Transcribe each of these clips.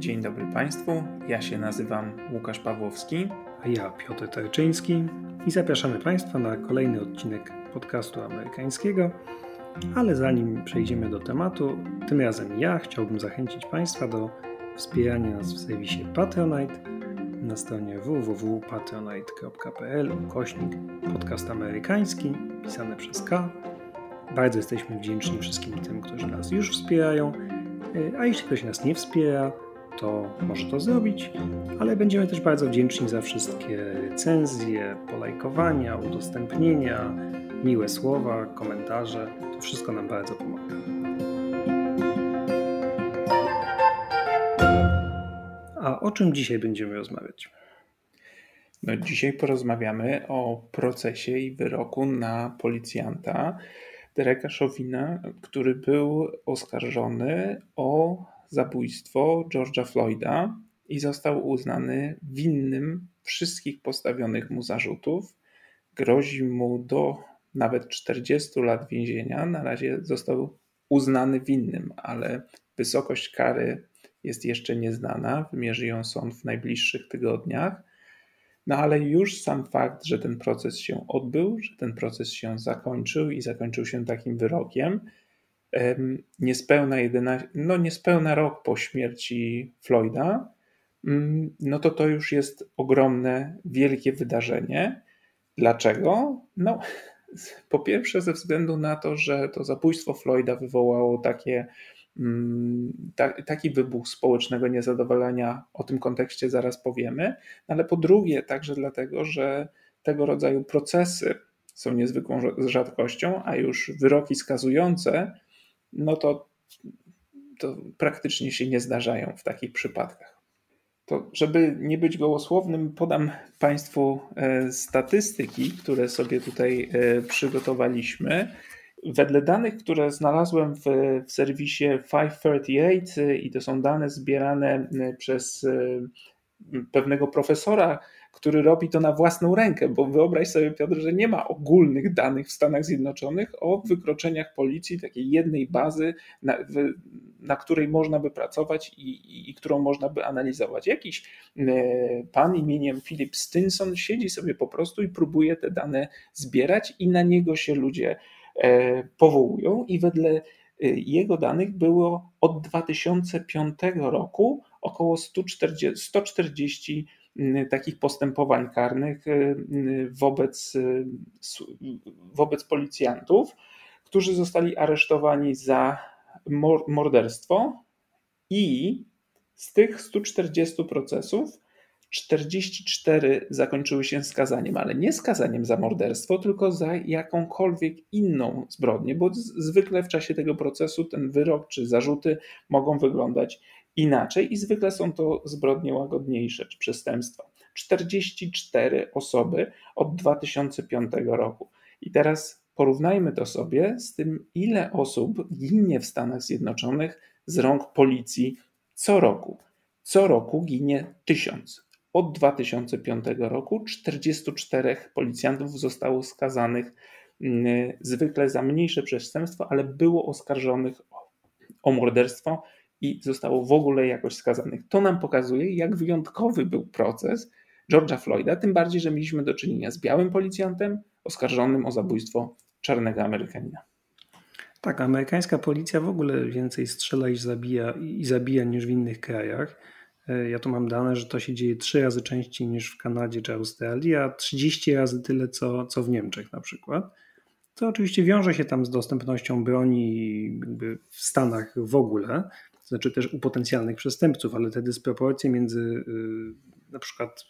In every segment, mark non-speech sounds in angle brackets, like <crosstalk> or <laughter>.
Dzień dobry Państwu, ja się nazywam Łukasz Pawłowski. A ja Piotr Tarczyński i zapraszamy Państwa na kolejny odcinek podcastu amerykańskiego. Ale zanim przejdziemy do tematu, tym razem ja chciałbym zachęcić Państwa do wspierania nas w serwisie Patronite na stronie www.patronite.pl ukośnik podcast amerykański pisane przez K. Bardzo jesteśmy wdzięczni wszystkim tym, którzy nas już wspierają, a jeśli ktoś nas nie wspiera, to może to zrobić, ale będziemy też bardzo wdzięczni za wszystkie recenzje, polajkowania, udostępnienia, miłe słowa, komentarze. To wszystko nam bardzo pomaga. A o czym dzisiaj będziemy rozmawiać? No, dzisiaj porozmawiamy o procesie i wyroku na policjanta Dereka Chauvina, który był oskarżony o zabójstwo George'a Floyda i został uznany winnym wszystkich postawionych mu zarzutów. Grozi mu do nawet 40 lat więzienia. Na razie został uznany winnym, ale wysokość kary jest jeszcze nieznana. Wymierzy ją sąd w najbliższych tygodniach. No ale już sam fakt, że ten proces się odbył, że ten proces się zakończył i zakończył się takim wyrokiem, niespełna, 11, no niespełna rok po śmierci Floyda, mm, no to to już jest ogromne, wielkie wydarzenie. Dlaczego? No, po pierwsze, ze względu na to, że to zabójstwo Floyda wywołało takie, mm, ta, taki wybuch społecznego niezadowolenia, o tym kontekście zaraz powiemy, no ale po drugie, także dlatego, że tego rodzaju procesy są niezwykłą rzadkością, a już wyroki skazujące no to, to praktycznie się nie zdarzają w takich przypadkach. To, żeby nie być gołosłownym, podam Państwu e, statystyki, które sobie tutaj e, przygotowaliśmy. Wedle danych, które znalazłem w, w serwisie 538, e, i to są dane zbierane przez pewnego profesora który robi to na własną rękę, bo wyobraź sobie, Piotr, że nie ma ogólnych danych w Stanach Zjednoczonych o wykroczeniach policji, takiej jednej bazy, na, w, na której można by pracować i, i, i, którą można by analizować. Jakiś e, pan imieniem Philip Stinson siedzi sobie po prostu i próbuje te dane zbierać, i na niego się ludzie e, powołują, i wedle e, jego danych było od 2005 roku około 140, 140 takich postępowań karnych y, y, wobec, y, wobec policjantów, którzy zostali aresztowani za morderstwo i z tych 140 procesów 44 zakończyły się skazaniem, ale nie skazaniem za morderstwo, tylko za jakąkolwiek inną zbrodnię, bo zwykle w czasie tego procesu ten wyrok czy zarzuty mogą wyglądać inaczej i zwykle są to zbrodnie łagodniejsze czy przestępstwa. 44 osoby od 2005 roku. I teraz porównajmy to sobie z tym, ile osób ginie w Stanach Zjednoczonych z rąk policji co roku. Co roku ginie tysiąc. Od 2005 roku 44 policjantów zostało skazanych mm, zwykle za mniejsze przestępstwo, ale było oskarżonych o morderstwo i zostało w ogóle jakoś skazanych. To nam pokazuje, jak wyjątkowy był proces George'a Floyda, tym bardziej, że mieliśmy do czynienia z białym policjantem oskarżonym o zabójstwo czarnego Amerykanina. Tak, amerykańska policja w ogóle więcej strzela i zabija, i zabija niż w innych krajach. E, ja tu mam dane, że to się dzieje trzy razy częściej niż w Kanadzie czy Australii, a 30 razy tyle co, co w Niemczech na przykład. To oczywiście wiąże się tam z dostępnością broni w Stanach w ogóle, znaczy też u potencjalnych przestępców, ale te dysproporcje między y, na przykład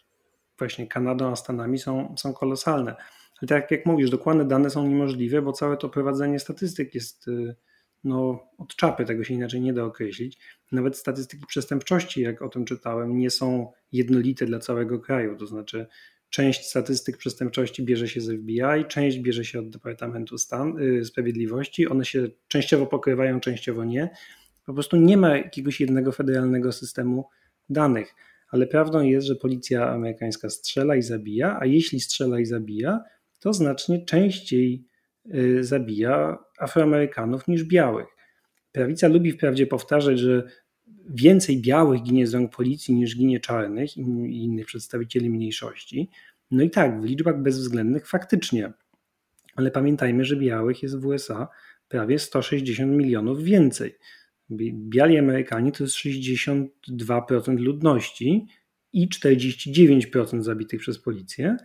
właśnie Kanadą a Stanami są, są kolosalne. Ale tak jak mówisz, dokładne dane są niemożliwe, bo całe to prowadzenie statystyk jest y, no, od czapy, tego się inaczej nie da określić. Nawet statystyki przestępczości, jak o tym czytałem, nie są jednolite dla całego kraju. To znaczy, część statystyk przestępczości bierze się z FBI, część bierze się od Departamentu Stan, y, Sprawiedliwości. One się częściowo pokrywają, częściowo nie. Po prostu nie ma jakiegoś jednego federalnego systemu danych. Ale prawdą jest, że policja amerykańska strzela i zabija, a jeśli strzela i zabija, to znacznie częściej y, zabija Afroamerykanów niż białych. Prawica lubi wprawdzie powtarzać, że więcej białych ginie z rąk policji niż ginie czarnych i innych przedstawicieli mniejszości. No i tak, w liczbach bezwzględnych faktycznie, ale pamiętajmy, że białych jest w USA prawie 160 milionów więcej. Biali Amerykanie to jest 62% ludności i 49% zabitych przez policję,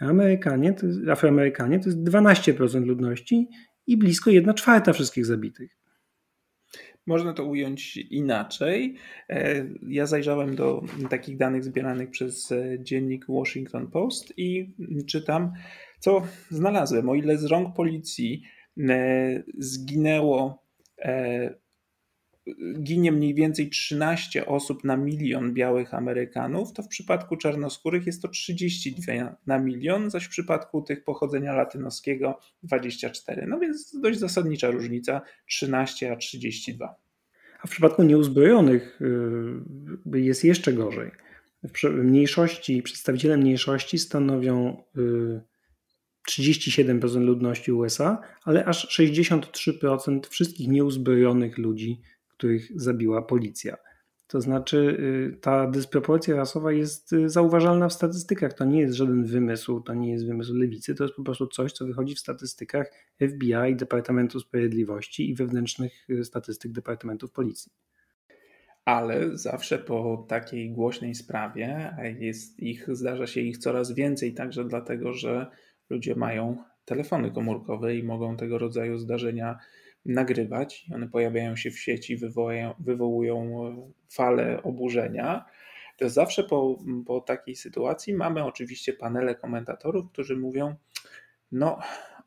Amerykanie, to jest, Afroamerykanie to jest 12% ludności i blisko 1 czwarta wszystkich zabitych. Można to ująć inaczej. E, ja zajrzałem do takich danych zbieranych przez e, dziennik Washington Post i czytam, co znalazłem. O ile z rąk policji e, zginęło ginie mniej więcej 13 osób na milion białych Amerykanów, to w przypadku czarnoskórych jest to 32 na milion, zaś w przypadku tych pochodzenia latynoskiego 24. No więc dość zasadnicza różnica 13 a 32. A w przypadku nieuzbrojonych y, jest jeszcze gorzej. Mniejszości, przedstawiciele mniejszości stanowią 37% y, ludności USA, ale aż 63% wszystkich nieuzbrojonych ludzi których zabiła policja. To znaczy, y, ta dysproporcja rasowa jest y, zauważalna w statystykach. To nie jest żaden wymysł, to nie jest wymysł lewicy, to jest po prostu coś, co wychodzi w statystykach FBI, Departamentu Sprawiedliwości i wewnętrznych y, statystyk Departamentów Policji. Ale zawsze po takiej głośnej sprawie, jest ich, zdarza się ich coraz więcej, także dlatego, że ludzie mają telefony komórkowe i mogą tego rodzaju zdarzenia nagrywać. One pojawiają się w sieci, wywołują, e, falę oburzenia. To zawsze po, po takiej sytuacji mamy oczywiście panele komentatorów, którzy mówią: No,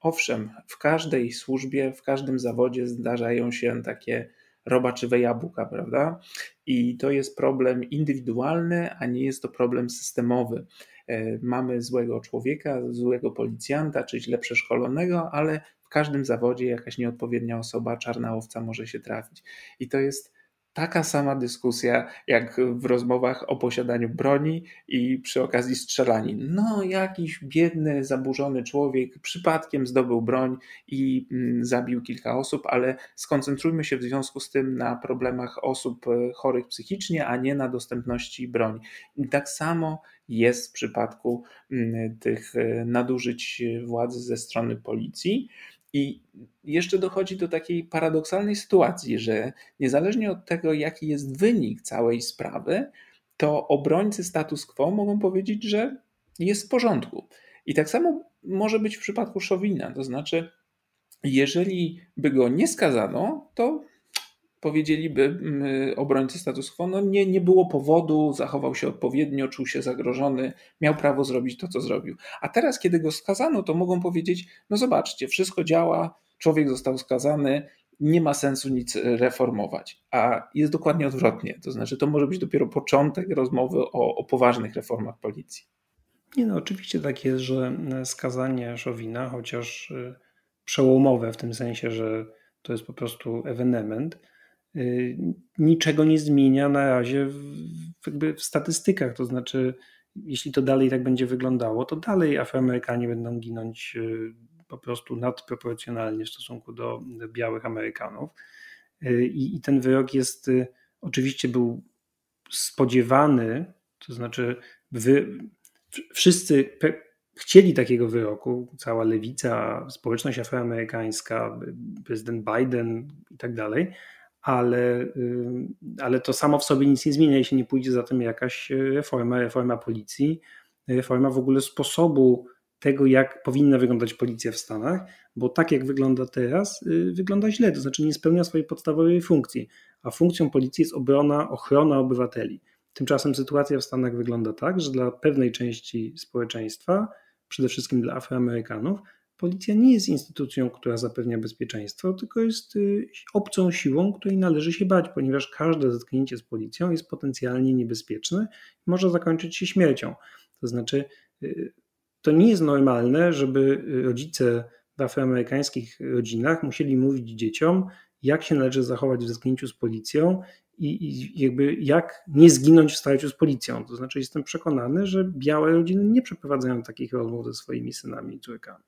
owszem, w każdej służbie, w każdym zawodzie zdarzają się takie robaczywe jabłka, prawda? I to jest problem indywidualny, a nie jest to problem systemowy. E, mamy złego człowieka, złego policjanta, czy źle przeszkolonego, ale każdym zawodzie jakaś nieodpowiednia osoba, czarna owca może się trafić. I to jest taka sama dyskusja jak w rozmowach o posiadaniu broni i przy okazji strzelanin. No, jakiś biedny, zaburzony człowiek przypadkiem zdobył broń i mm, zabił kilka osób, ale skoncentrujmy się w związku z tym na problemach osób e, chorych psychicznie, a nie na dostępności broni. I tak samo jest w przypadku mm, tych e, nadużyć władzy ze strony policji. I jeszcze dochodzi do takiej paradoksalnej sytuacji, że niezależnie od tego, jaki jest wynik całej sprawy, to obrońcy status quo mogą powiedzieć, że jest w porządku. I tak samo może być w przypadku Szowina, to znaczy, jeżeli by go nie skazano, to powiedzieliby mm, obrońcy status quo, no nie, nie było powodu, zachował się odpowiednio, czuł się zagrożony, miał prawo zrobić to, co zrobił. A teraz, kiedy go skazano, to mogą powiedzieć, no zobaczcie, wszystko działa, człowiek został skazany, nie ma sensu nic reformować. A jest dokładnie odwrotnie. To znaczy, to może być dopiero początek rozmowy o, o poważnych reformach policji. Nie no, oczywiście tak jest, że skazanie Szowina, chociaż y, przełomowe w tym sensie, że to jest po prostu ewenement, niczego nie zmienia na razie w, w statystykach. To znaczy, jeśli to dalej tak będzie wyglądało, to dalej Afroamerykanie będą ginąć y, po prostu nadproporcjonalnie w stosunku do białych Amerykanów. Y, I, i ten wyrok jest oczywiście był spodziewany, to znaczy wy, wszyscy chcieli takiego wyroku, cała lewica, społeczność afroamerykańska, prezydent Biden i tak dalej, ale, ale to samo w sobie nic nie zmienia, jeśli nie pójdzie za tym jakaś reforma, reforma policji, reforma w ogóle sposobu tego, jak powinna wyglądać policja w Stanach, bo tak jak wygląda teraz, y, wygląda źle, to znaczy nie spełnia swojej podstawowej funkcji, a funkcją policji jest obrona, ochrona obywateli. Tymczasem sytuacja w Stanach wygląda tak, że dla pewnej części społeczeństwa, przede wszystkim dla Afroamerykanów, Policja nie jest instytucją, która zapewnia bezpieczeństwo, tylko jest y, obcą siłą, której należy się bać, ponieważ każde zetknięcie z policją jest potencjalnie niebezpieczne i może zakończyć się śmiercią. To znaczy, y, to nie jest normalne, żeby rodzice w afroamerykańskich rodzinach musieli mówić dzieciom, jak się należy zachować w zetknięciu z policją i, i, jakby jak nie zginąć w starciu z policją. To znaczy, jestem przekonany, że białe rodziny nie przeprowadzają takich rozmów ze swoimi synami i córkami.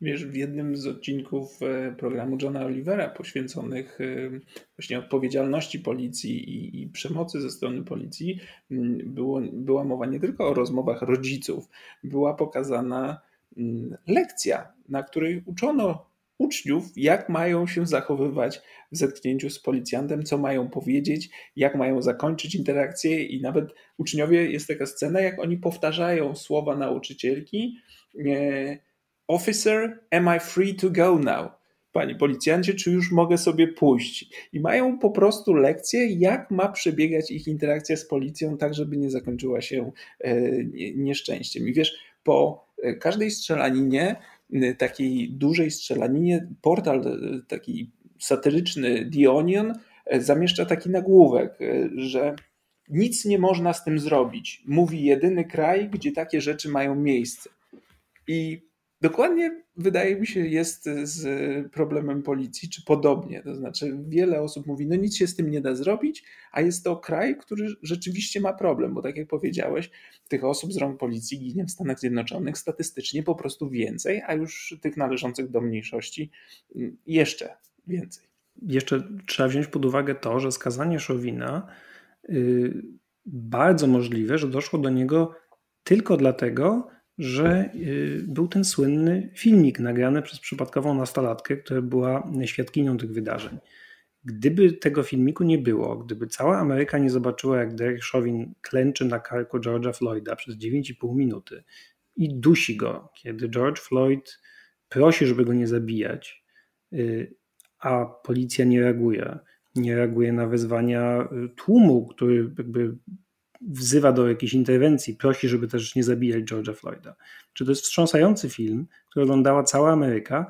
Wiesz, w jednym z odcinków e, programu Johna Olivera poświęconych e, właśnie odpowiedzialności policji i, i przemocy ze strony policji było, była mowa nie tylko o rozmowach rodziców, była pokazana lekcja, na której uczono uczniów, jak mają się zachowywać w zetknięciu z policjantem, co mają powiedzieć, jak mają zakończyć interakcję i nawet uczniowie, jest taka scena, jak oni powtarzają słowa nauczycielki Officer, am I free to go now? Panie policjancie, czy już mogę sobie pójść? I mają po prostu lekcję, jak ma przebiegać ich interakcja z policją, tak żeby nie zakończyła się e, nieszczęściem. I wiesz, po e, każdej strzelaninie takiej dużej strzelaninie portal e, taki satyryczny The Onion zamieszcza taki nagłówek, że nic nie można z tym zrobić. Mówi jedyny kraj, gdzie takie rzeczy mają miejsce. I Dokładnie wydaje mi się jest z problemem policji, czy podobnie. To znaczy, wiele osób mówi, no nic się z tym nie da zrobić, a jest to kraj, który rzeczywiście ma problem, bo tak jak powiedziałeś, tych osób z rąk policji ginie w Stanach Zjednoczonych statystycznie po prostu więcej, a już tych należących do mniejszości mm, jeszcze więcej. Jeszcze trzeba wziąć pod uwagę to, że skazanie Szowina yy, bardzo możliwe, że doszło do niego tylko dlatego, że y, był ten słynny filmik nagrany przez przypadkową nastolatkę, która była świadkinią tych wydarzeń. Gdyby tego filmiku nie było, gdyby cała Ameryka nie zobaczyła, jak Derek Chauvin klęczy na karku George'a Floyda przez 9,5 minuty i dusi go, kiedy George Floyd prosi, żeby go nie zabijać, y, a policja nie reaguje, nie reaguje na wezwania y, tłumu, który jakby wzywa do jakiejś interwencji, prosi, żeby też nie zabijać George'a Floyda. Czy to jest wstrząsający film, który oglądała cała Ameryka,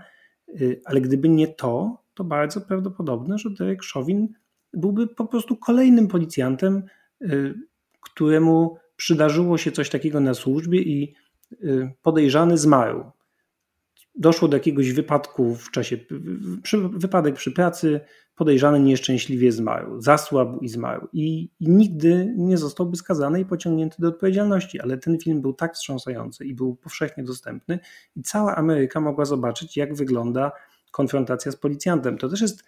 y, ale gdyby nie to, to bardzo prawdopodobne, że Derek Chauvin byłby po prostu kolejnym policjantem, y, któremu przydarzyło się coś takiego na służbie i y, podejrzany zmarł. Doszło do jakiegoś wypadku w czasie, przy, wypadek przy pracy, podejrzany nieszczęśliwie zmarł, zasłabł i zmarł i, i, nigdy nie zostałby skazany i pociągnięty do odpowiedzialności, ale ten film był tak wstrząsający i był powszechnie dostępny i cała Ameryka mogła zobaczyć, jak wygląda konfrontacja z policjantem. To też jest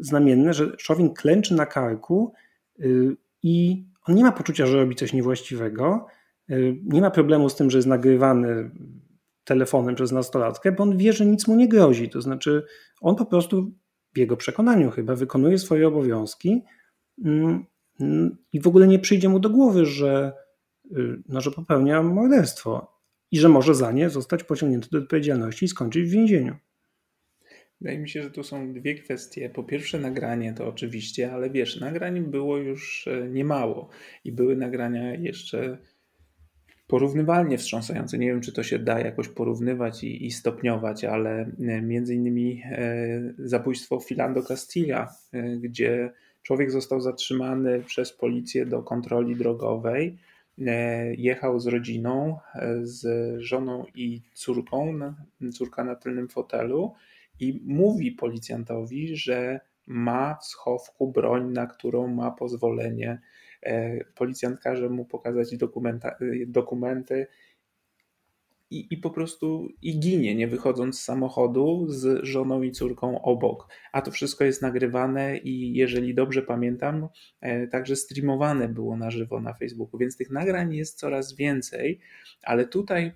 znamienne, że Szowin klęczy na karku y, i on nie ma poczucia, że robi coś niewłaściwego, y, nie ma problemu z tym, że jest nagrywany telefonem przez nastolatkę, bo on wie, że nic mu nie grozi. To znaczy, on po prostu w jego przekonaniu chyba wykonuje swoje obowiązki mm, mm, i w ogóle nie przyjdzie mu do głowy, że, y, no, że popełnia morderstwo i że może za nie zostać pociągnięty do odpowiedzialności i skończyć w więzieniu. Wydaje mi się, że tu są dwie kwestie. Po pierwsze, nagranie to oczywiście, ale wiesz, nagrań było już e, niemało i były nagrania jeszcze porównywalnie wstrząsające. Nie wiem, czy to się da jakoś porównywać i, i stopniować, ale e, między innymi e, zabójstwo Filando Castilla, e, gdzie człowiek został zatrzymany przez policję do kontroli drogowej. Jechał z rodziną, z żoną i córką, córka na tylnym fotelu i mówi policjantowi, że ma w schowku broń, na którą ma pozwolenie policjant każe mu pokazać e, dokumenty i, i po prostu i ginie, nie wychodząc z samochodu z żoną i córką obok. A to wszystko jest nagrywane i jeżeli dobrze pamiętam, e, także streamowane było na żywo na Facebooku, więc tych nagrań jest coraz więcej, ale tutaj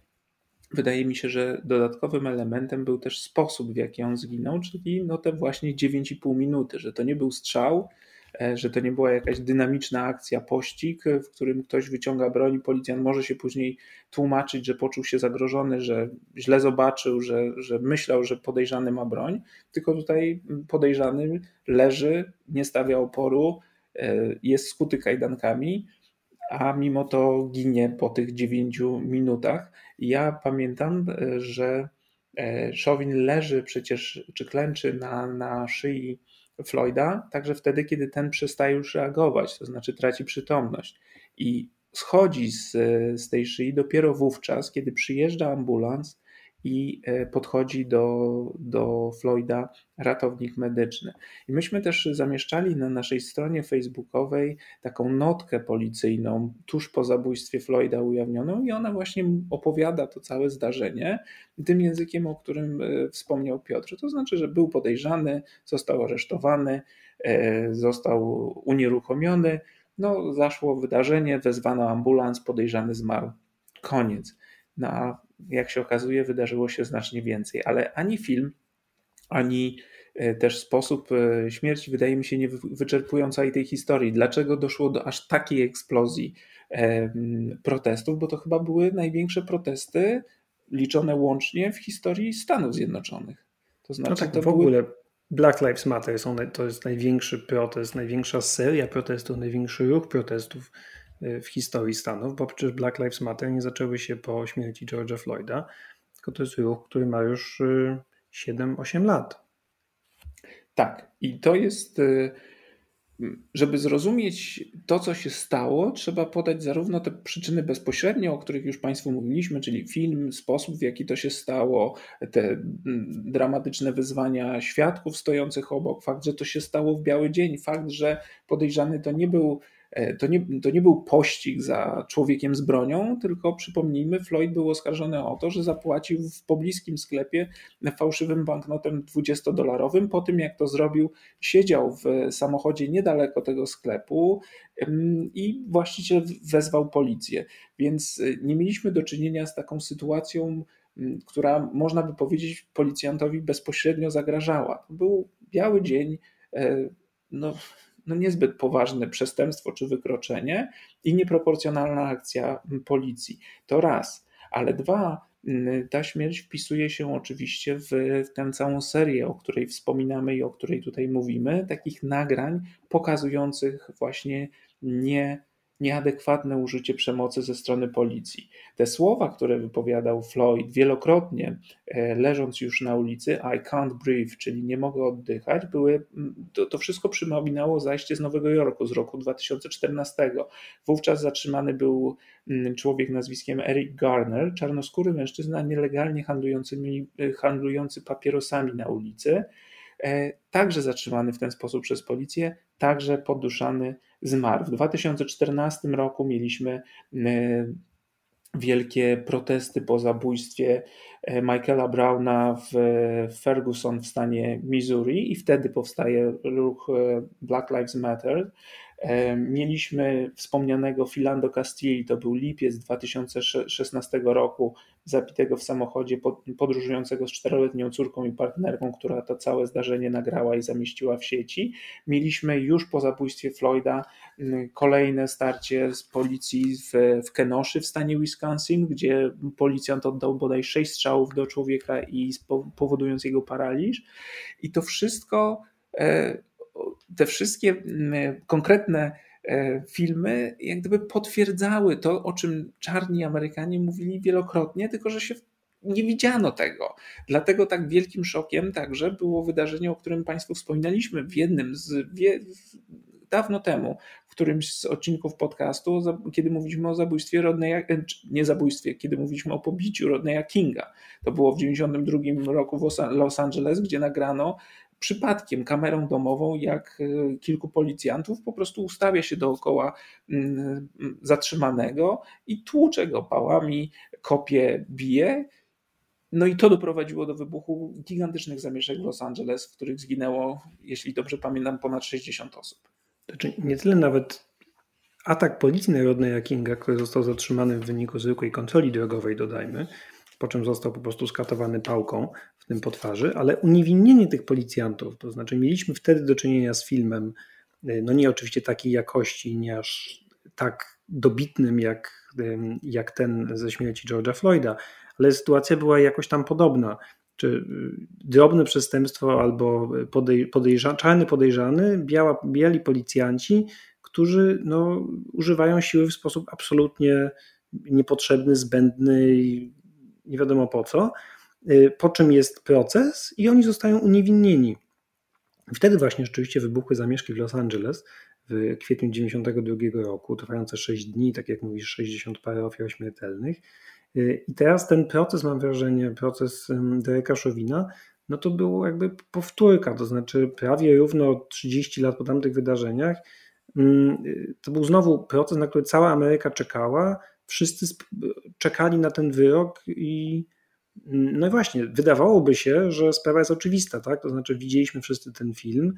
wydaje mi się, że dodatkowym elementem był też sposób, w jaki on zginął, czyli no te właśnie 9,5 minuty, że to nie był strzał, E, że to nie była jakaś dynamiczna akcja, pościg, w którym ktoś wyciąga broń policjant może się później tłumaczyć, że poczuł się zagrożony, że źle zobaczył, że, że myślał, że podejrzany ma broń, tylko tutaj podejrzany leży, nie stawia oporu, e, jest skuty kajdankami, a mimo to ginie po tych dziewięciu minutach. Ja pamiętam, e, że Szowin leży przecież, czy klęczy na, na szyi Floyda, także wtedy, kiedy ten przestaje już reagować, to znaczy traci przytomność. I schodzi z, z tej szyi dopiero wówczas, kiedy przyjeżdża ambulans i e, podchodzi do, do Floyda ratownik medyczny. I myśmy też zamieszczali na naszej stronie facebookowej taką notkę policyjną tuż po zabójstwie Floyda ujawnioną i ona właśnie opowiada to całe zdarzenie tym językiem, o którym e, wspomniał Piotr. To znaczy, że był podejrzany, został aresztowany, e, został unieruchomiony, no zaszło wydarzenie, wezwano ambulans, podejrzany zmarł. Koniec. No, jak się okazuje, wydarzyło się znacznie więcej, ale ani film, ani e, też sposób e, śmierci wydaje mi się nie wyczerpują całej tej historii. Dlaczego doszło do aż takiej eksplozji protestów? Bo to chyba były największe protesty liczone łącznie w historii Stanów Zjednoczonych. To znaczy, no tak, to w ogóle Black Lives Matter to jest największy protest, największa seria protestów, największy ruch protestów w historii Stanów, bo przecież Black Lives Matter nie zaczęły się po śmierci George'a Floyda, tylko to jest ruch, który ma już 7-8 y, lat. Tak, i to jest, y, żeby zrozumieć to, co się stało, trzeba podać zarówno te przyczyny bezpośrednie, o których już Państwu mówiliśmy, czyli film, sposób, w jaki to się stało, te dramatyczne wyzwania świadków stojących obok, fakt, że to się stało w biały dzień, fakt, że podejrzany to nie był to nie, to nie był pościg za człowiekiem z bronią, tylko przypomnijmy, Floyd był oskarżony o to, że zapłacił w pobliskim sklepie fałszywym banknotem 20-dolarowym. Po tym, jak to zrobił, siedział w samochodzie niedaleko tego sklepu i właściciel wezwał policję. Więc e, nie mieliśmy do czynienia z taką sytuacją, która można by powiedzieć policjantowi bezpośrednio zagrażała. Był biały dzień. E, no, no niezbyt poważne przestępstwo czy wykroczenie i nieproporcjonalna akcja policji. To raz. Ale dwa, ta śmierć wpisuje się oczywiście w, w tę całą serię, o której wspominamy i o której tutaj mówimy, takich nagrań pokazujących właśnie nie nieadekwatne użycie przemocy ze strony policji. Te słowa, które wypowiadał Floyd wielokrotnie, e, leżąc już na ulicy, I can't breathe, czyli nie mogę oddychać, były, to, to wszystko przypominało zajście z Nowego Jorku z roku 2014. Wówczas zatrzymany był człowiek nazwiskiem Eric Garner, czarnoskóry mężczyzna nielegalnie handlujący, handlujący papierosami na ulicy, e, także zatrzymany w ten sposób przez policję, także poduszany zmarł. W 2014 roku mieliśmy e, wielkie protesty po zabójstwie e, Michaela Browna w Ferguson w stanie Missouri i wtedy powstaje ruch e, Black Lives Matter. Mieliśmy wspomnianego Filando Castilli, to był lipiec 2016 roku, zabitego w samochodzie podróżującego z czteroletnią córką i partnerką, która to całe zdarzenie nagrała i zamieściła w sieci. Mieliśmy już po zabójstwie Floyda kolejne starcie z policji w, w Kenoszy w stanie Wisconsin, gdzie policjant oddał bodaj sześć strzałów do człowieka i powodując jego paraliż. I to wszystko e, te wszystkie konkretne e, filmy jak gdyby potwierdzały to, o czym czarni Amerykanie mówili wielokrotnie, tylko że się nie widziano tego. Dlatego tak wielkim szokiem także było wydarzenie, o którym Państwu wspominaliśmy w jednym z wie, dawno temu, w którymś z odcinków podcastu, kiedy mówiliśmy o zabójstwie Rodneya, e, nie zabójstwie, kiedy mówiliśmy o pobiciu Rodneya Kinga. To było w 1992 roku w Los Angeles, gdzie nagrano przypadkiem kamerą domową, jak e, kilku policjantów po prostu ustawia się dookoła mm, zatrzymanego i tłucze go pałami, kopie, bije. No i to doprowadziło do wybuchu gigantycznych zamieszek w Los Angeles, w których zginęło, jeśli dobrze pamiętam, ponad 60 osób. Znaczy nie tyle nawet atak policji narodnej Kinga, który został zatrzymany w wyniku zwykłej kontroli drogowej, dodajmy, po czym został po prostu skatowany pałką tym po twarzy, ale uniewinnienie tych policjantów, to znaczy mieliśmy wtedy do czynienia z filmem, y, no nie oczywiście takiej jakości, nie aż tak dobitnym jak, jak ten ze śmierci George'a Floyda, ale sytuacja była jakoś tam podobna. Czy y, drobne przestępstwo albo podej, podejrza, czarny podejrzany, biała, biali policjanci, którzy no, używają siły w sposób absolutnie niepotrzebny, zbędny i nie wiadomo po co, po czym jest proces i oni zostają uniewinnieni. Wtedy właśnie rzeczywiście wybuchły zamieszki w Los Angeles w kwietniu 1992 roku, trwające 6 dni, tak jak mówisz, 60 parę ofiar śmiertelnych. I teraz ten proces, mam wrażenie, proces Dereka Szowina, no to było jakby powtórka, to znaczy prawie równo 30 lat po tamtych wydarzeniach. Mm, to był znowu proces, na który cała Ameryka czekała. Wszyscy czekali na ten wyrok i no i właśnie, wydawałoby się, że sprawa jest oczywista, tak? To znaczy widzieliśmy wszyscy ten film,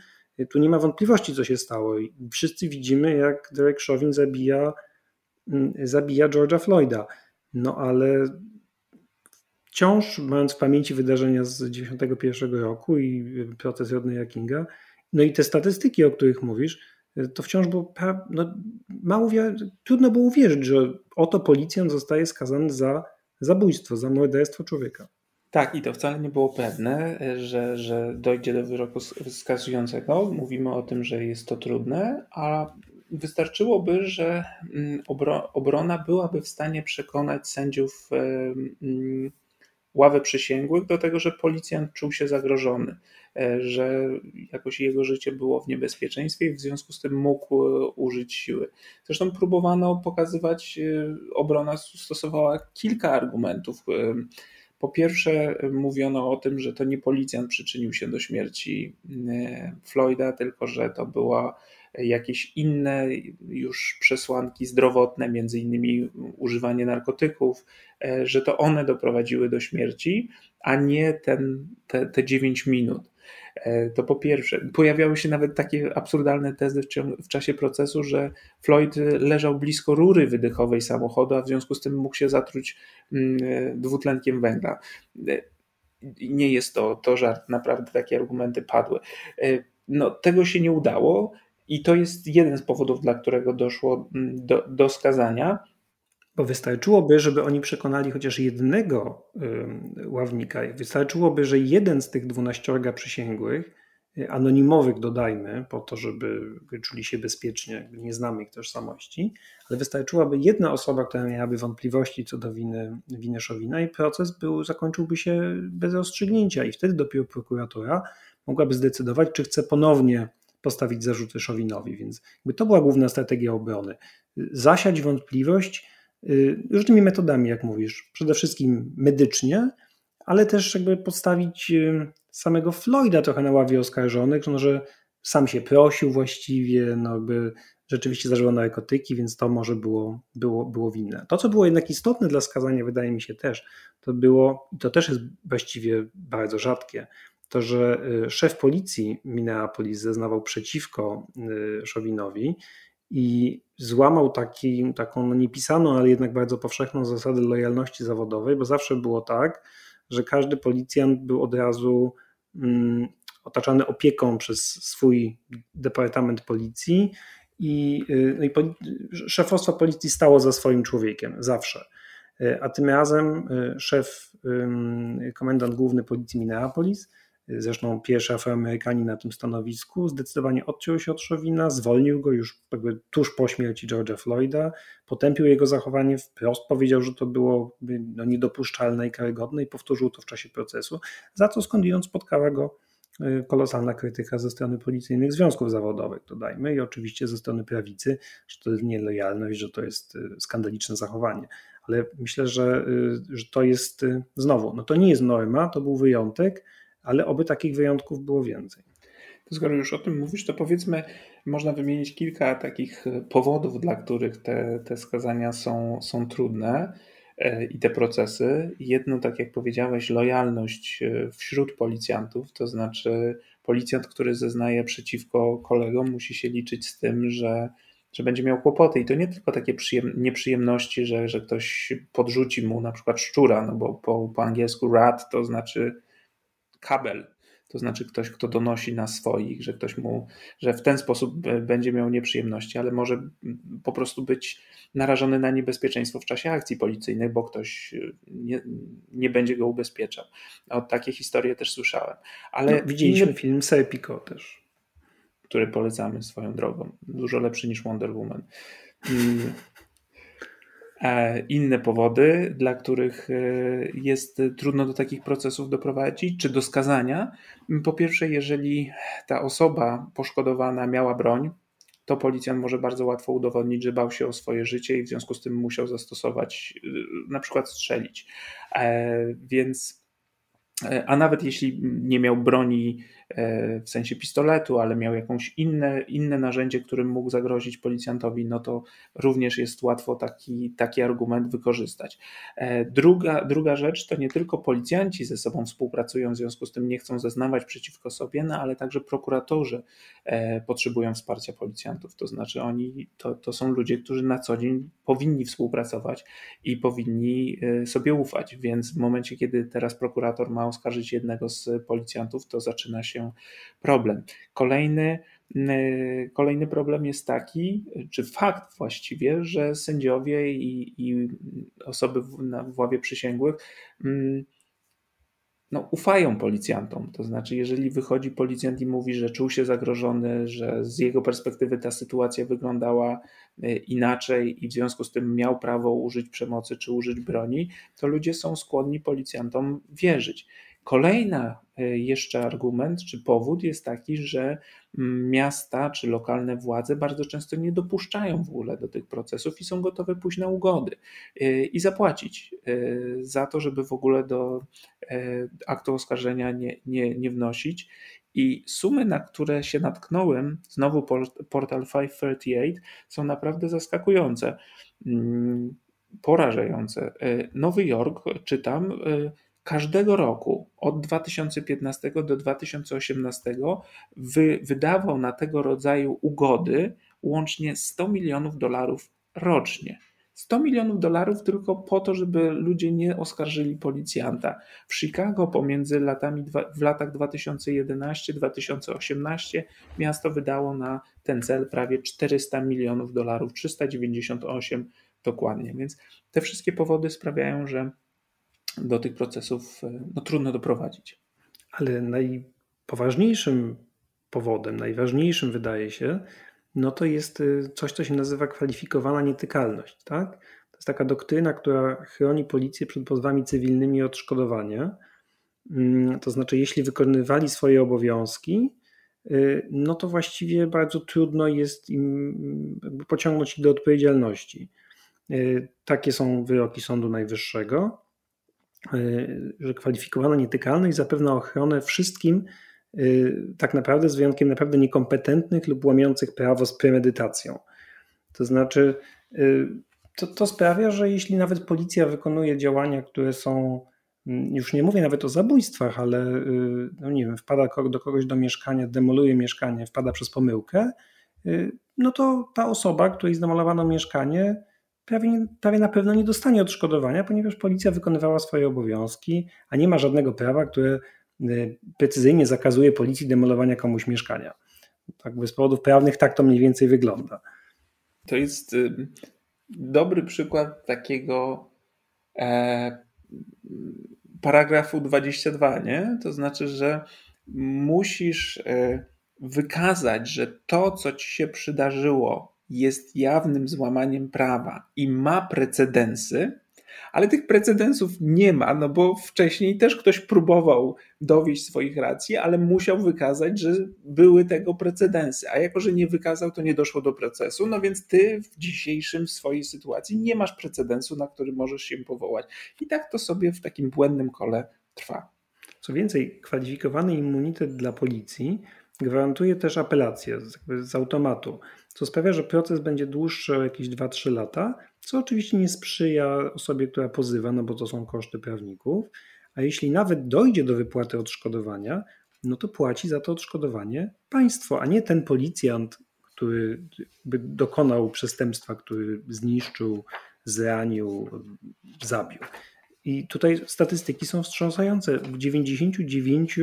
tu nie ma wątpliwości, co się stało. Wszyscy widzimy, jak Derek Chauvin zabija, mm, zabija George'a Floyda. No ale wciąż mając w pamięci wydarzenia z 1991 roku i proces Rodneya Kinga, no i te statystyki, o których mówisz, to wciąż było no, mało trudno było uwierzyć, że oto policjant zostaje skazany za zabójstwo, za morderstwo człowieka. Tak, i to wcale nie było pewne, że, że dojdzie do wyroku skazującego. Mówimy o tym, że jest to trudne, a wystarczyłoby, że mm, obrona byłaby w stanie przekonać sędziów ławy przysięgłych do tego, że policjant czuł się zagrożony, e, że jakoś jego życie było w niebezpieczeństwie i w związku z tym mógł e, użyć siły. Zresztą próbowano pokazywać, e, obrona stosowała kilka argumentów. Po pierwsze, mówiono o tym, że to nie policjant przyczynił się do śmierci Floyda, tylko że to była jakieś inne już przesłanki zdrowotne, między innymi używanie narkotyków, e, że to one doprowadziły do śmierci, a nie ten, te, te 9 minut. E, to po pierwsze, pojawiały się nawet takie absurdalne tezy w, w, czasie procesu, że Floyd leżał blisko rury wydechowej samochodu, a w związku z tym mógł się zatruć mm, e, dwutlenkiem węgla. Nie jest to, to żart, naprawdę takie argumenty padły. No, tego się nie udało. I to jest jeden z powodów, dla którego doszło mm, do, do skazania. Bo wystarczyłoby, żeby oni przekonali chociaż jednego ławnika. Wystarczyłoby, że jeden z tych dwunaściorga przysięgłych, y, anonimowych dodajmy, po to, żeby czuli się bezpiecznie, nie znamy ich tożsamości, ale wystarczyłaby jedna osoba, która miałaby wątpliwości co do winy, winy Szowina i proces był, zakończyłby się bez rozstrzygnięcia i wtedy dopiero prokuratura mogłaby zdecydować, czy chce ponownie postawić zarzuty Szowinowi. Więc to była główna strategia obrony. Zasiać wątpliwość y, różnymi metodami, jak mówisz. Przede wszystkim medycznie, ale też jakby postawić y, samego Floyda trochę na ławie oskarżonych, no, że sam się prosił właściwie, no jakby rzeczywiście zażywał narkotyki, więc to może było, było, było winne. To, co było jednak istotne dla skazania, wydaje mi się też, to było, i to też jest właściwie bardzo rzadkie, to, że y, szef policji Minneapolis zeznawał przeciwko Szowinowi i złamał taki, taką no niepisaną, ale jednak bardzo powszechną zasadę lojalności zawodowej, bo zawsze było tak, że każdy policjant był od razu um, otaczany opieką przez swój departament policji i, y, no i szefostwo policji stało za swoim człowiekiem, zawsze. Y, a tym razem szef, komendant główny policji Minneapolis Zresztą pierwszy Afroamerykanin na tym stanowisku zdecydowanie odciął się od Szowina, zwolnił go już tuż po śmierci George'a Floyda, potępił jego zachowanie wprost, powiedział, że to było no, niedopuszczalne i karygodne i powtórzył to w czasie procesu, za co skądinąd spotkała go y, kolosalna krytyka ze strony policyjnych związków zawodowych, dodajmy, i oczywiście ze strony prawicy, że to jest nielojalność, że to jest y, skandaliczne zachowanie. Ale myślę, że, y, że to jest znowu, no to nie jest norma, to był wyjątek, ale oby takich wyjątków było więcej. Skoro już o tym mówisz, to powiedzmy, można wymienić kilka takich powodów, dla których te, te skazania są, są trudne e, i te procesy. Jedno, tak jak powiedziałeś, lojalność e, wśród policjantów, to znaczy policjant, który zeznaje przeciwko kolegom, musi się liczyć z tym, że, że będzie miał kłopoty. I to nie tylko takie przyjem, nieprzyjemności, że, że ktoś podrzuci mu na przykład szczura, no bo po, po angielsku rat to znaczy kabel, to znaczy ktoś, kto donosi na swoich, że ktoś mu, że w ten sposób będzie miał nieprzyjemności, ale może po prostu być narażony na niebezpieczeństwo w czasie akcji policyjnych, bo ktoś nie, nie będzie go ubezpieczał. O takie historie też słyszałem. Ale no, widzieliśmy inny, film Serpico też. Który polecamy swoją drogą. Dużo lepszy niż Wonder Woman. E, inne powody, dla których e, jest trudno do takich procesów doprowadzić, czy do skazania. Po pierwsze, jeżeli ta osoba poszkodowana miała broń, to policjant może bardzo łatwo udowodnić, że bał się o swoje życie i w związku z tym musiał zastosować, na przykład strzelić. Więc a nawet jeśli nie miał broni E, w sensie pistoletu, ale miał jakąś inne, inne narzędzie, którym mógł zagrozić policjantowi, no to również jest łatwo taki, taki argument wykorzystać. E, druga, druga rzecz to nie tylko policjanci ze sobą współpracują, w związku z tym nie chcą zeznawać przeciwko sobie, no ale także prokuratorzy e, potrzebują wsparcia policjantów. To znaczy oni to, to są ludzie, którzy na co dzień powinni współpracować i powinni sobie ufać, więc w momencie, kiedy teraz prokurator ma oskarżyć jednego z policjantów, to zaczyna się się problem. Kolejny, kolejny problem jest taki, czy fakt właściwie, że sędziowie i, i osoby w, na, w ławie przysięgłych mm, no, ufają policjantom. To znaczy, jeżeli wychodzi policjant i mówi, że czuł się zagrożony, że z jego perspektywy ta sytuacja wyglądała y, inaczej i w związku z tym miał prawo użyć przemocy czy użyć broni, to ludzie są skłonni policjantom wierzyć. Kolejna e, jeszcze argument czy powód jest taki, że mm, miasta czy lokalne władze bardzo często nie dopuszczają w ogóle do tych procesów i są gotowe pójść na ugody e, i zapłacić e, za to, żeby w ogóle do aktu oskarżenia nie, nie, nie wnosić. I sumy, na które się natknąłem, znowu portal 538, są naprawdę zaskakujące, mm, porażające. Nowy Jork, czytam, każdego roku od 2015 do 2018 wy, wydawał na tego rodzaju ugody łącznie 100 milionów dolarów rocznie. 100 milionów dolarów tylko po to, żeby ludzie nie oskarżyli policjanta. W Chicago pomiędzy latami w latach 2011-2018 miasto wydało na ten cel prawie 400 milionów dolarów, 398 dokładnie. Więc te wszystkie powody sprawiają, że do tych procesów e, no, trudno doprowadzić. Ale najpoważniejszym powodem, najważniejszym wydaje się, no to jest e, coś, co się nazywa kwalifikowana nietykalność. Tak? To jest taka doktryna, która chroni policję przed pozwami cywilnymi o odszkodowanie. Mm, to znaczy, jeśli wykonywali swoje obowiązki, e, no to właściwie bardzo trudno jest im pociągnąć ich do odpowiedzialności. Takie są wyroki Sądu Najwyższego. Y, że kwalifikowana nietykalność zapewne ochronę wszystkim, y, tak naprawdę z wyjątkiem naprawdę niekompetentnych lub łamiących prawo z premedytacją. To znaczy, y, to, to sprawia, że jeśli nawet policja wykonuje działania, które są, mm, już nie mówię nawet o zabójstwach, ale no nie wiem, wpada do kogoś do mieszkania, demoluje mieszkanie, wpada przez pomyłkę, no to ta osoba, której zdemolowano mieszkanie, prawie, prawie na pewno nie dostanie odszkodowania, ponieważ policja wykonywała swoje obowiązki, a nie ma żadnego prawa, które y, precyzyjnie zakazuje policji demolowania komuś mieszkania. Tak, z powodów prawnych tak to mniej więcej wygląda. To jest y, dobry przykład takiego e, paragrafu 22, nie? To znaczy, że musisz e, wykazać, że to, co ci się przydarzyło, jest jawnym złamaniem prawa i ma precedensy, ale tych precedensów nie ma, no bo wcześniej też ktoś próbował dowieść swoich racji, ale musiał wykazać, że były tego precedensy, a jako, że nie wykazał, to nie doszło do procesu, no więc ty w dzisiejszym swojej sytuacji nie masz precedensu, na który możesz się powołać. I tak to sobie w takim błędnym kole trwa. Co więcej, kwalifikowany immunitet dla policji gwarantuje też apelację z, z automatu co sprawia, że proces będzie dłuższy o jakieś 2-3 lata, co oczywiście nie sprzyja osobie, która pozywa, no bo to są koszty prawników. A jeśli nawet dojdzie do wypłaty odszkodowania, no to płaci za to odszkodowanie państwo, a nie ten policjant, który dokonał przestępstwa, który zniszczył, zranił, zabił. I tutaj statystyki są wstrząsające. W 99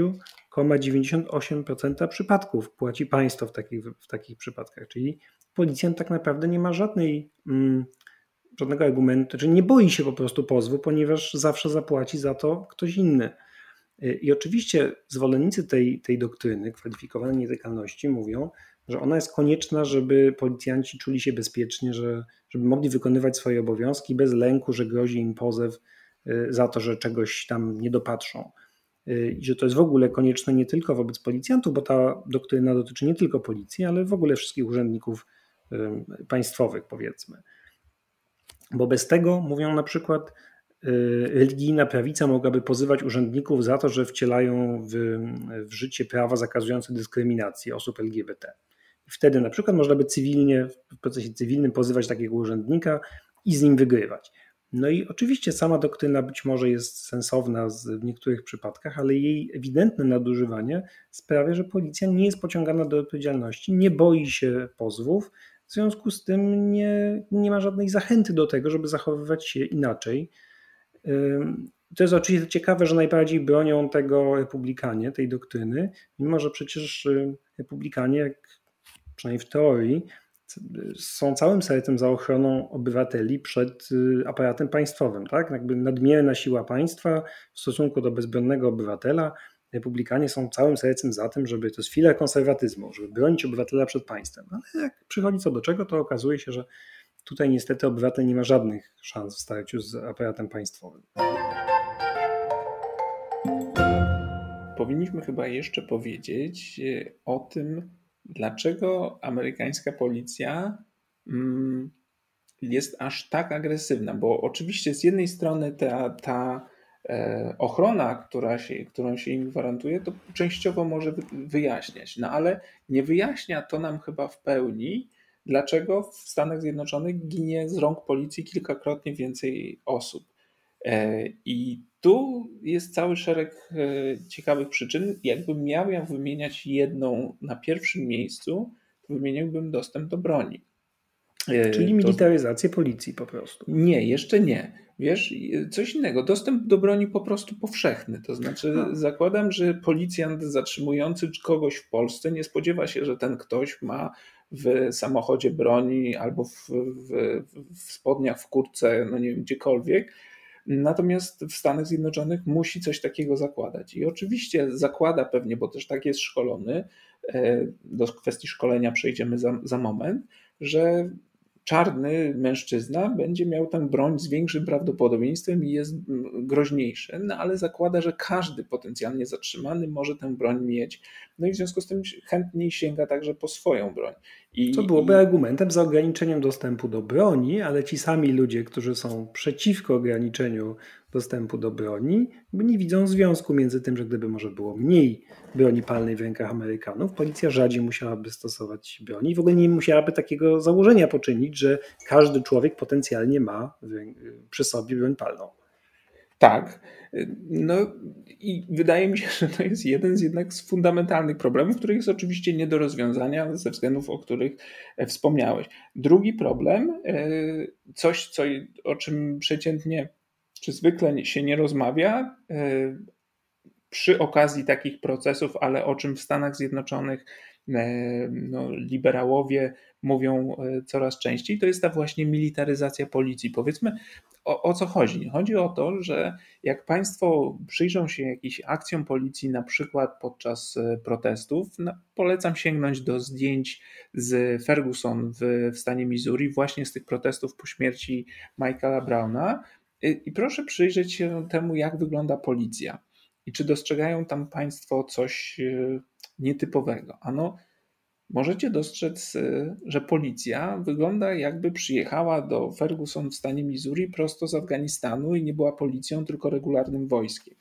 98% przypadków płaci państwo w takich, w takich przypadkach. Czyli policjant tak naprawdę nie ma żadnej, mm, żadnego argumentu, czyli nie boi się po prostu pozwu, ponieważ zawsze zapłaci za to ktoś inny. I oczywiście zwolennicy tej, tej doktryny kwalifikowanej nietykalności mówią, że ona jest konieczna, żeby policjanci czuli się bezpiecznie, że, żeby mogli wykonywać swoje obowiązki bez lęku, że grozi im pozew y, za to, że czegoś tam nie dopatrzą i że to jest w ogóle konieczne nie tylko wobec policjantów, bo ta doktryna dotyczy nie tylko policji, ale w ogóle wszystkich urzędników państwowych, powiedzmy. Bo bez tego, mówią na przykład, religijna prawica mogłaby pozywać urzędników za to, że wcielają w, w życie prawa zakazujące dyskryminacji osób LGBT. Wtedy na przykład można by cywilnie, w procesie cywilnym pozywać takiego urzędnika i z nim wygrywać. No i oczywiście sama doktryna być może jest sensowna w niektórych przypadkach, ale jej ewidentne nadużywanie sprawia, że policja nie jest pociągana do odpowiedzialności, nie boi się pozwów, w związku z tym nie, nie ma żadnej zachęty do tego, żeby zachowywać się inaczej. To jest oczywiście ciekawe, że najbardziej bronią tego republikanie, tej doktryny, mimo że przecież y, republikanie, przynajmniej w teorii, są całym sercem za ochroną obywateli przed y, aparatem państwowym. Tak? Jakby nadmierna siła państwa w stosunku do bezbronnego obywatela. Republikanie są całym sercem za tym, żeby to jest filar konserwatyzmu, żeby bronić obywatela przed państwem. Ale jak przychodzi co do czego, to okazuje się, że tutaj niestety obywatel nie ma żadnych szans w starciu z aparatem państwowym. Powinniśmy chyba jeszcze powiedzieć y, o tym, dlaczego amerykańska policja mm, jest aż tak agresywna? Bo oczywiście z jednej strony ta, ta e, ochrona, która się, którą się im gwarantuje, to częściowo może wyjaśniać, no ale nie wyjaśnia to nam chyba w pełni, dlaczego w Stanach Zjednoczonych ginie z rąk policji kilkakrotnie więcej osób. E, I tu jest cały szereg e, ciekawych przyczyn. Jakbym miał ja wymieniać jedną na pierwszym miejscu, to wymieniłbym dostęp do broni. E, Czyli militaryzację to... policji po prostu. Nie, jeszcze nie. Wiesz, coś innego. Dostęp do broni po prostu powszechny. To znaczy, A. zakładam, że policjant zatrzymujący kogoś w Polsce nie spodziewa się, że ten ktoś ma w samochodzie broni albo w, w, w spodniach, w kurtce, no nie wiem, gdziekolwiek Natomiast w Stanach Zjednoczonych musi coś takiego zakładać. I oczywiście zakłada pewnie, bo też tak jest szkolony, e, do kwestii szkolenia przejdziemy za, za moment, że czarny mężczyzna będzie miał tę broń z większym prawdopodobieństwem i jest groźniejszy, no ale zakłada, że każdy potencjalnie zatrzymany może tę broń mieć. No i w związku z tym chętniej sięga także po swoją broń. I, Co byłoby i... argumentem za ograniczeniem dostępu do broni, ale ci sami ludzie, którzy są przeciwko ograniczeniu dostępu do broni, nie widzą związku między tym, że gdyby może było mniej broni palnej w rękach Amerykanów, policja rzadziej musiałaby stosować broni i w ogóle nie musiałaby takiego założenia poczynić, że każdy człowiek potencjalnie ma przy sobie broń palną. Tak. No i wydaje mi się, <laughs> że to jest jeden z jednak z fundamentalnych problemów, który jest oczywiście nie do rozwiązania ze względów, o których wspomniałeś. Drugi problem, e, coś, co, o czym przeciętnie czy zwykle się nie rozmawia e, przy okazji takich procesów, ale o czym w Stanach Zjednoczonych e, no, liberałowie mówią e, coraz częściej, to jest ta właśnie militaryzacja policji. Powiedzmy, o, o, co chodzi? Chodzi o to, że jak Państwo przyjrzą się jakimś akcjom policji, na przykład podczas protestów, no, polecam sięgnąć do zdjęć z Ferguson w, w stanie Missouri, właśnie z tych protestów po śmierci Michaela Browna, i proszę przyjrzeć się temu, jak wygląda policja. I czy dostrzegają tam Państwo coś e, nietypowego? Ano, możecie dostrzec, e, że policja wygląda jakby przyjechała do Ferguson w stanie Missouri prosto z Afganistanu i nie była policją, tylko regularnym wojskiem.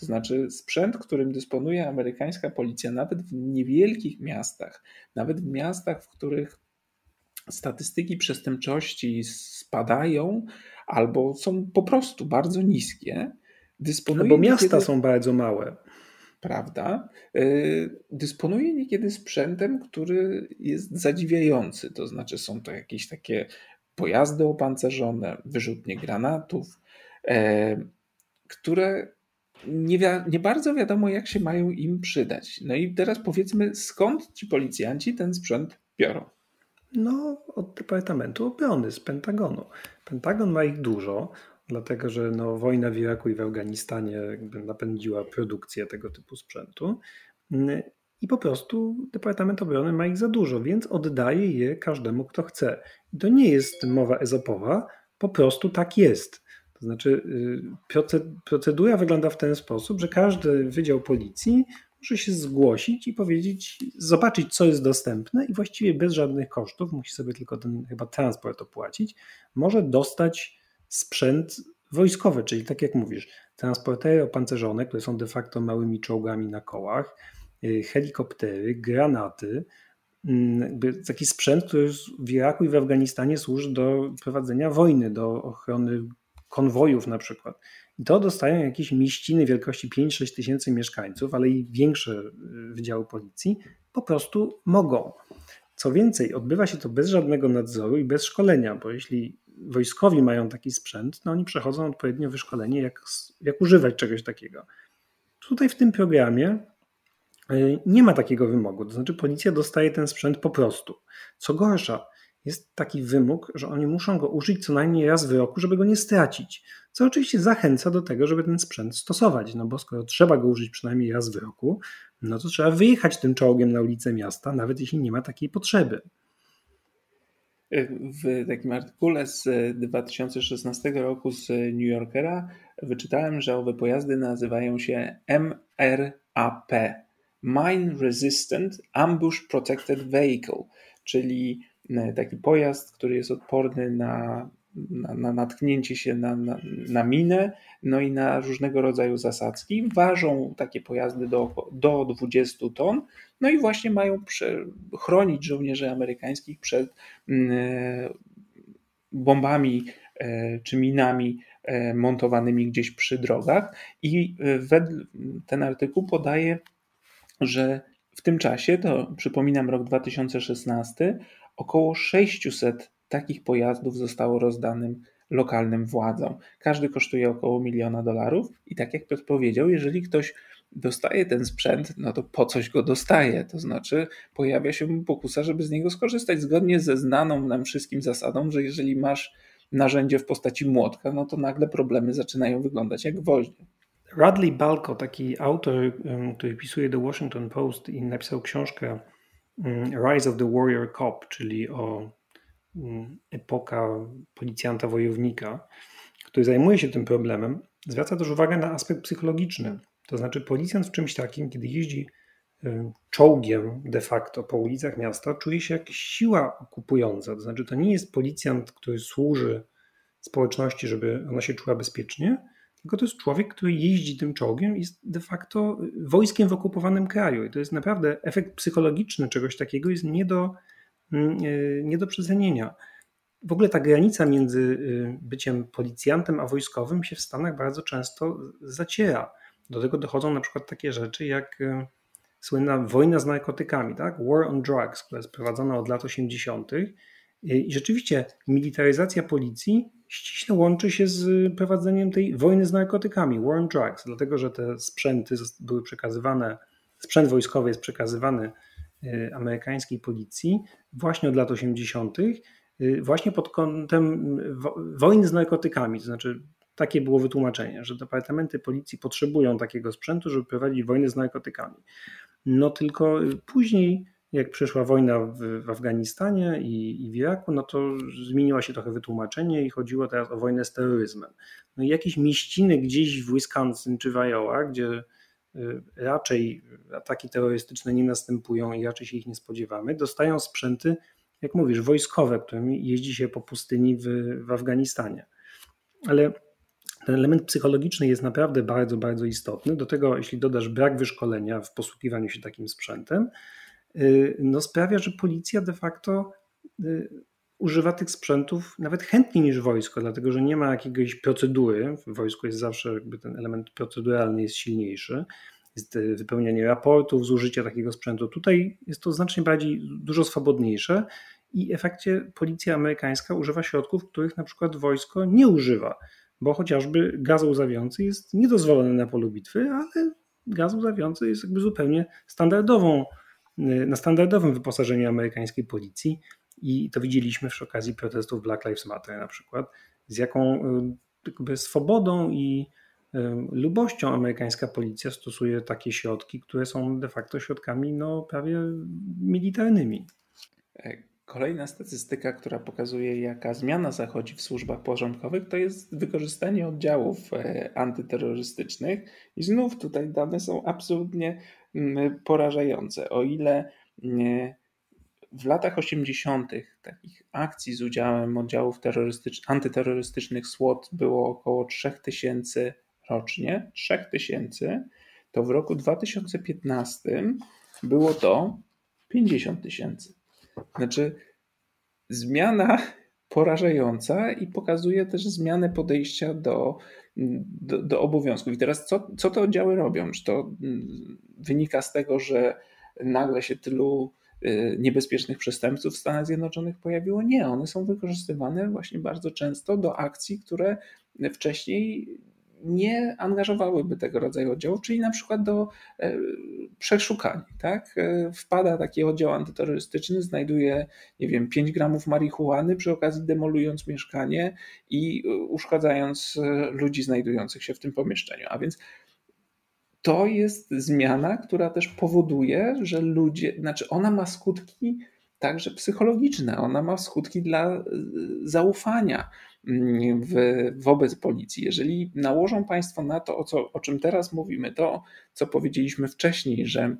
To znaczy, sprzęt, którym dysponuje amerykańska policja, nawet w niewielkich miastach, nawet w miastach, w których statystyki przestępczości spadają, albo są po prostu bardzo niskie. Dysponuje Bo miasta niekiedy, są bardzo małe. Prawda? Y, dysponuje niekiedy sprzętem, który jest zadziwiający. To znaczy, są to jakieś takie pojazdy opancerzone, wyrzutnie granatów, e, które nie, wi- nie, bardzo wiadomo, jak się mają im przydać. No i teraz powiedzmy, skąd ci policjanci ten sprzęt biorą? No, od Departamentu Obrony, z Pentagonu. Pentagon ma ich dużo, dlatego że no, wojna w Iraku i w Afganistanie napędziła produkcję tego typu sprzętu. I po prostu Departament Obrony ma ich za dużo, więc oddaje je każdemu, kto chce. I to nie jest mowa ezopowa, po prostu tak jest. To znaczy, y, procedura wygląda w ten sposób, że każdy wydział policji może się zgłosić i powiedzieć, zobaczyć, co jest dostępne, i właściwie bez żadnych kosztów, musi sobie tylko ten chyba transport opłacić, może dostać sprzęt wojskowy, czyli tak jak mówisz, transportery opancerzone, które są de facto małymi czołgami na kołach, y, helikoptery, granaty, mm, taki sprzęt, który w Iraku i w Afganistanie służy do prowadzenia wojny, do ochrony konwojów na przykład. To dostają jakieś mieściny wielkości 5-6 tysięcy mieszkańców, ale i większe y, wydziały policji po prostu mogą. Co więcej, odbywa się to bez żadnego nadzoru i bez szkolenia, bo jeśli wojskowi mają taki sprzęt, no oni przechodzą odpowiednio wyszkolenie, jak, jak używać czegoś takiego. Tutaj w tym programie y, nie ma takiego wymogu, to znaczy policja dostaje ten sprzęt po prostu. Co gorsza, jest taki wymóg, że oni muszą go użyć co najmniej raz w roku, żeby go nie stracić. Co oczywiście zachęca do tego, żeby ten sprzęt stosować, no bo skoro trzeba go użyć przynajmniej raz w roku, no to trzeba wyjechać tym czołgiem na ulicę miasta, nawet jeśli nie ma takiej potrzeby. W takim artykule z 2016 roku z New Yorkera wyczytałem, że owe pojazdy nazywają się MRAP Mine Resistant Ambush Protected Vehicle, czyli taki pojazd, który jest odporny na, na, na natknięcie się na, na, na, minę, no i na różnego rodzaju zasadzki. Ważą takie pojazdy do, do 20 ton, no i właśnie mają prze, chronić żołnierzy amerykańskich przed mm, e, bombami e, czy minami montowanymi gdzieś przy drogach. I ten artykuł podaje, że w tym czasie, to przypominam rok 2016, Około 600 takich pojazdów zostało rozdanym lokalnym władzom. Każdy kosztuje około miliona dolarów i tak jak Piotr powiedział, jeżeli ktoś dostaje ten sprzęt, no to po coś go dostaje. To znaczy pojawia się pokusa, żeby z niego skorzystać zgodnie ze znaną nam wszystkim zasadą, że jeżeli masz narzędzie w postaci młotka, no to nagle problemy zaczynają wyglądać jak gwoździe. Radley Balko, taki autor, który pisuje The Washington Post i napisał książkę Rise of the Warrior Cop, czyli o mm, epoka policjanta wojownika, który zajmuje się tym problemem, zwraca też uwagę na aspekt psychologiczny. To znaczy, policjant w czymś takim, kiedy jeździ czołgiem de facto po ulicach miasta, czuje się jak siła okupująca. To znaczy, to nie jest policjant, który służy społeczności, żeby ona się czuła bezpiecznie, tylko to jest człowiek, który jeździ tym czołgiem i jest de facto wojskiem w okupowanym kraju. I to jest naprawdę efekt psychologiczny czegoś takiego, jest nie do, mm, e, nie do przecenienia. W ogóle ta granica między y, byciem policjantem a wojskowym się w Stanach bardzo często zaciera. Do tego dochodzą na przykład takie rzeczy jak y, słynna wojna z narkotykami, tak? War on Drugs, która jest prowadzona od lat 80. I rzeczywiście militaryzacja policji ściśle łączy się z prowadzeniem tej wojny z narkotykami, war on drugs, dlatego że te sprzęty były przekazywane, sprzęt wojskowy jest przekazywany y, amerykańskiej policji właśnie od lat 80., y, właśnie pod kątem wojny z narkotykami. To znaczy, takie było wytłumaczenie, że departamenty policji potrzebują takiego sprzętu, żeby prowadzić wojnę z narkotykami. No tylko później jak przyszła wojna w, Afganistanie i, i, w Iraku, no to zmieniło się trochę wytłumaczenie i chodziło teraz o wojnę z terroryzmem. No i jakieś mieściny gdzieś w Wisconsin czy w Iowa, gdzie y, raczej ataki terrorystyczne nie następują i raczej się ich nie spodziewamy, dostają sprzęty, jak mówisz, wojskowe, którymi jeździ się po pustyni w, w Afganistanie. Ale ten element psychologiczny jest naprawdę bardzo, bardzo istotny. Do tego, jeśli dodasz brak wyszkolenia w posługiwaniu się takim sprzętem, no sprawia, że policja de facto y, używa tych sprzętów nawet chętniej niż wojsko, dlatego że nie ma jakiejś procedury. W wojsku jest zawsze jakby ten element proceduralny jest silniejszy. Jest y, wypełnianie raportów z użycia takiego sprzętu. Tutaj jest to znacznie bardziej, dużo swobodniejsze i w efekcie policja amerykańska używa środków, których na przykład wojsko nie używa, bo chociażby gaz łzawiący jest niedozwolony na polu bitwy, ale gaz łzawiący jest jakby zupełnie standardową Y, na standardowym wyposażeniu amerykańskiej policji i to widzieliśmy przy okazji protestów Black Lives Matter na przykład, z jaką y, jakby swobodą i y, lubością amerykańska policja stosuje takie środki, które są de facto środkami no, prawie militarnymi. E, kolejna statystyka, która pokazuje, jaka zmiana zachodzi w służbach porządkowych, to jest wykorzystanie oddziałów e, antyterrorystycznych. I znów tutaj dane są absolutnie porażające. O ile w latach 80. takich akcji z udziałem oddziałów antyterrorystycznych SWAT było około 3000 rocznie, 3000, to w roku 2015 było to 50 tysięcy. Znaczy, zmiana porażająca i pokazuje też zmianę podejścia do, do, do obowiązków. I teraz co, co te oddziały robią? Czy to mm, wynika z tego, że nagle się tylu y, niebezpiecznych przestępców w Stanach Zjednoczonych pojawiło? Nie, one są wykorzystywane właśnie bardzo często do akcji, które wcześniej nie angażowałyby tego rodzaju oddziałów, czyli na przykład do e, przeszukania. Tak? E, wpada taki oddział antyterrorystyczny, znajduje, nie wiem, 5 gramów marihuany, przy okazji demolując mieszkanie i e, uszkadzając ludzi znajdujących się w tym pomieszczeniu. A więc to jest zmiana, która też powoduje, że ludzie, znaczy ona ma skutki także psychologiczne, ona ma skutki dla zaufania w, wobec policji. Jeżeli nałożą Państwo na to, o, co, o czym teraz mówimy, to co powiedzieliśmy wcześniej, że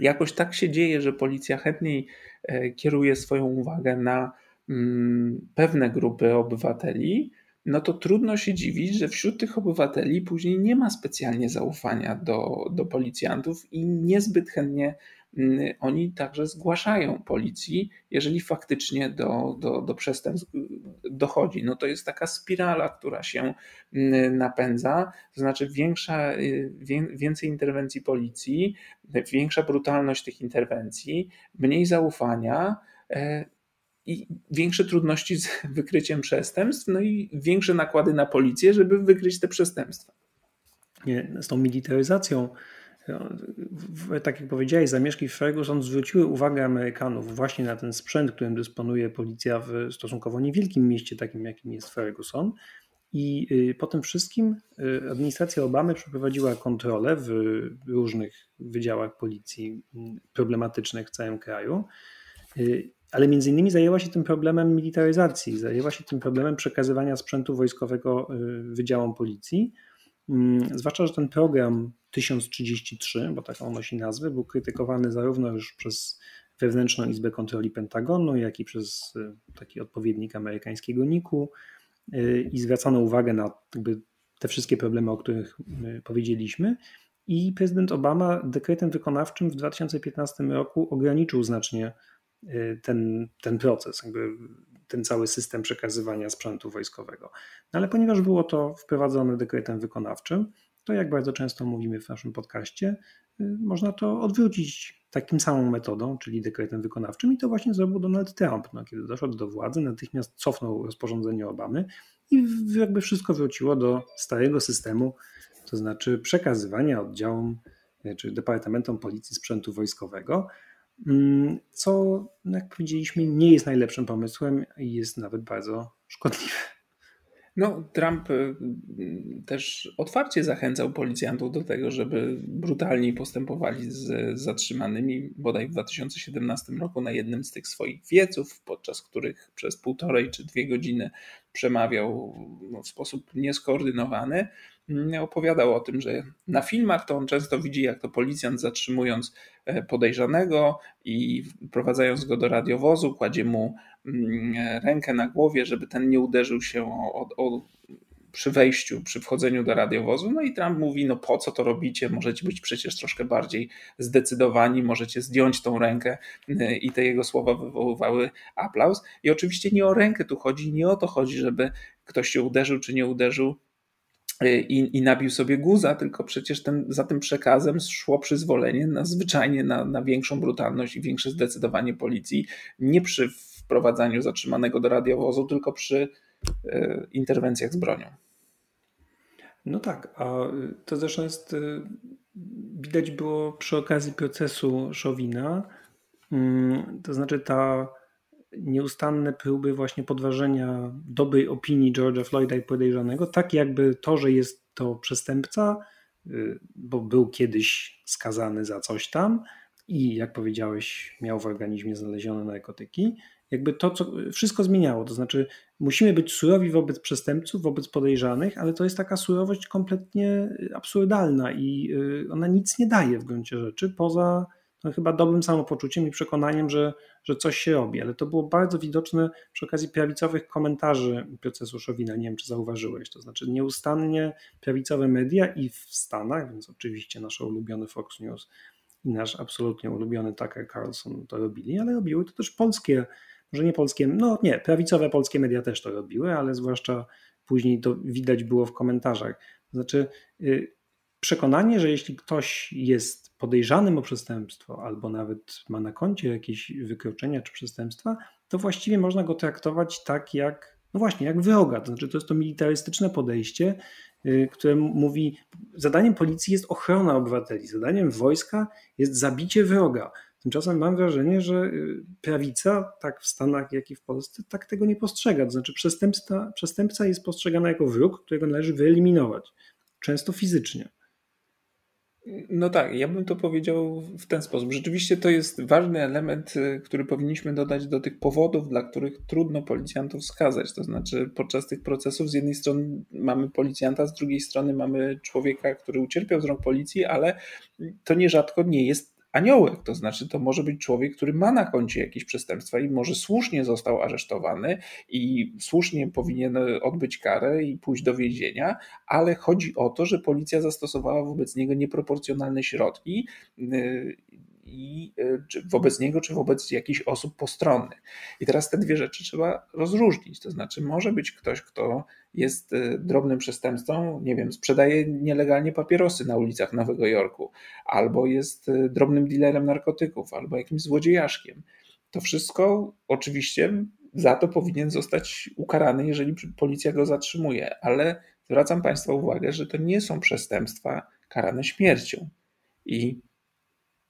jakoś tak się dzieje, że policja chętniej e, kieruje swoją uwagę na mm, pewne grupy obywateli, no to trudno się dziwić, że wśród tych obywateli później nie ma specjalnie zaufania do, do policjantów i niezbyt chętnie Mm, oni także zgłaszają policji, jeżeli faktycznie do, do, do przestępstw dochodzi. No to jest taka spirala, która się mm, napędza, to znaczy większa, y, więcej interwencji policji, większa brutalność tych interwencji, mniej zaufania e, i większe trudności z <laughs> wykryciem przestępstw, no i większe nakłady na policję, żeby wykryć te przestępstwa. Nie, z tą militaryzacją tak jak powiedziałeś, zamieszki Ferguson zwróciły uwagę Amerykanów właśnie na ten sprzęt, którym dysponuje policja w stosunkowo niewielkim mieście, takim jakim jest Ferguson. I y, po tym wszystkim y, administracja Obamy przeprowadziła kontrolę w różnych wydziałach policji mm, problematycznych w całym kraju, y, ale między innymi zajęła się tym problemem militaryzacji, zajęła się tym problemem przekazywania sprzętu wojskowego wydziałom policji Mm, zwłaszcza, że ten program 1033, bo taką nosi nazwę, był krytykowany zarówno już przez wewnętrzną Izbę Kontroli Pentagonu, jak i przez y, taki odpowiednik amerykańskiego NIK-u y, i zwracano uwagę na te wszystkie problemy, o których powiedzieliśmy. I prezydent Obama dekretem wykonawczym w 2015 roku ograniczył znacznie y, ten, ten proces. Ten cały system przekazywania sprzętu wojskowego. No ale ponieważ było to wprowadzone dekretem wykonawczym, to jak bardzo często mówimy w naszym podcaście, y, można to odwrócić takim samą metodą, czyli dekretem wykonawczym i to właśnie zrobił Donald Trump. No, kiedy doszedł do władzy, natychmiast cofnął rozporządzenie Obamy i jakby wszystko wróciło do starego systemu, to znaczy przekazywania oddziałom y, czy departamentom policji sprzętu wojskowego, Mm, co, jak powiedzieliśmy, nie jest najlepszym pomysłem i jest nawet bardzo szkodliwe. No, Trump y, też otwarcie zachęcał policjantów do tego, żeby brutalniej postępowali z zatrzymanymi. Bodaj w 2017 roku na jednym z tych swoich wieców, podczas których przez półtorej czy dwie godziny przemawiał w sposób nieskoordynowany, mm, opowiadał o tym, że na filmach to on często widzi, jak to policjant zatrzymując e, podejrzanego i wprowadzając go do radiowozu, kładzie mu rękę na głowie, żeby ten nie uderzył się o, o, przy wejściu, przy wchodzeniu do radiowozu. No i Trump mówi: No po co to robicie? Możecie być przecież troszkę bardziej zdecydowani, możecie zdjąć tą rękę. I te jego słowa wywoływały aplauz. I oczywiście nie o rękę tu chodzi, nie o to chodzi, żeby ktoś się uderzył czy nie uderzył i, i nabił sobie guza, tylko przecież ten, za tym przekazem szło przyzwolenie na zwyczajnie na, na większą brutalność i większe zdecydowanie policji, nie przy wprowadzaniu zatrzymanego do radiowozu, tylko przy e, interwencjach z bronią. No tak, a to zresztą jest, e, widać było przy okazji procesu Szowina, mm, to znaczy ta nieustanne próby właśnie podważenia dobrej opinii George'a Floyda i podejrzanego, tak jakby to, że jest to przestępca, y, bo był kiedyś skazany za coś tam i jak powiedziałeś, miał w organizmie znalezione narkotyki, jakby to, co wszystko zmieniało. To znaczy, musimy być surowi wobec przestępców, wobec podejrzanych, ale to jest taka surowość kompletnie absurdalna i y, ona nic nie daje w gruncie rzeczy, poza no, chyba dobrym samopoczuciem i przekonaniem, że, że coś się robi. Ale to było bardzo widoczne przy okazji prawicowych komentarzy procesu Szowina. Nie wiem, czy zauważyłeś. To znaczy, nieustannie prawicowe media i w Stanach, więc oczywiście nasz ulubiony Fox News i nasz absolutnie ulubiony Tucker Carlson to robili, ale robiły to też polskie może nie polskie, no nie, prawicowe polskie media też to robiły, ale zwłaszcza później to widać było w komentarzach. To znaczy, y, przekonanie, że jeśli ktoś jest podejrzanym o przestępstwo, albo nawet ma na koncie jakieś wykroczenia czy przestępstwa, to właściwie można go traktować tak jak, no właśnie, jak wroga. To znaczy, to jest to militarystyczne podejście, y, które mówi, zadaniem policji jest ochrona obywateli, zadaniem wojska jest zabicie wroga. Tymczasem mam wrażenie, że y, prawica, tak w Stanach, jak i w Polsce, tak tego nie postrzega. To znaczy, przestępca, przestępca jest postrzegany jako wróg, którego należy wyeliminować, często fizycznie. No tak, ja bym to powiedział w ten sposób. Rzeczywiście to jest ważny element, y, który powinniśmy dodać do tych powodów, dla których trudno policjantów skazać. To znaczy, podczas tych procesów z jednej strony mamy policjanta, z drugiej strony mamy człowieka, który ucierpiał z rąk policji, ale to nierzadko nie jest aniołek. To znaczy, to może być człowiek, który ma na koncie jakieś przestępstwa i może słusznie został aresztowany i słusznie powinien odbyć karę i pójść do więzienia, ale chodzi o to, że policja zastosowała wobec niego nieproporcjonalne środki y, i e, czy wobec niego, czy wobec jakichś osób postronnych. I teraz te dwie rzeczy trzeba rozróżnić. To znaczy, może być ktoś, kto jest e, drobnym przestępcą, nie wiem, sprzedaje nielegalnie papierosy na ulicach Nowego Jorku, albo jest e, drobnym dealerem narkotyków, albo jakimś złodziejaszkiem. To wszystko oczywiście za to powinien zostać ukarany, jeżeli policja go zatrzymuje, ale zwracam Państwa uwagę, że to nie są przestępstwa karane śmiercią. I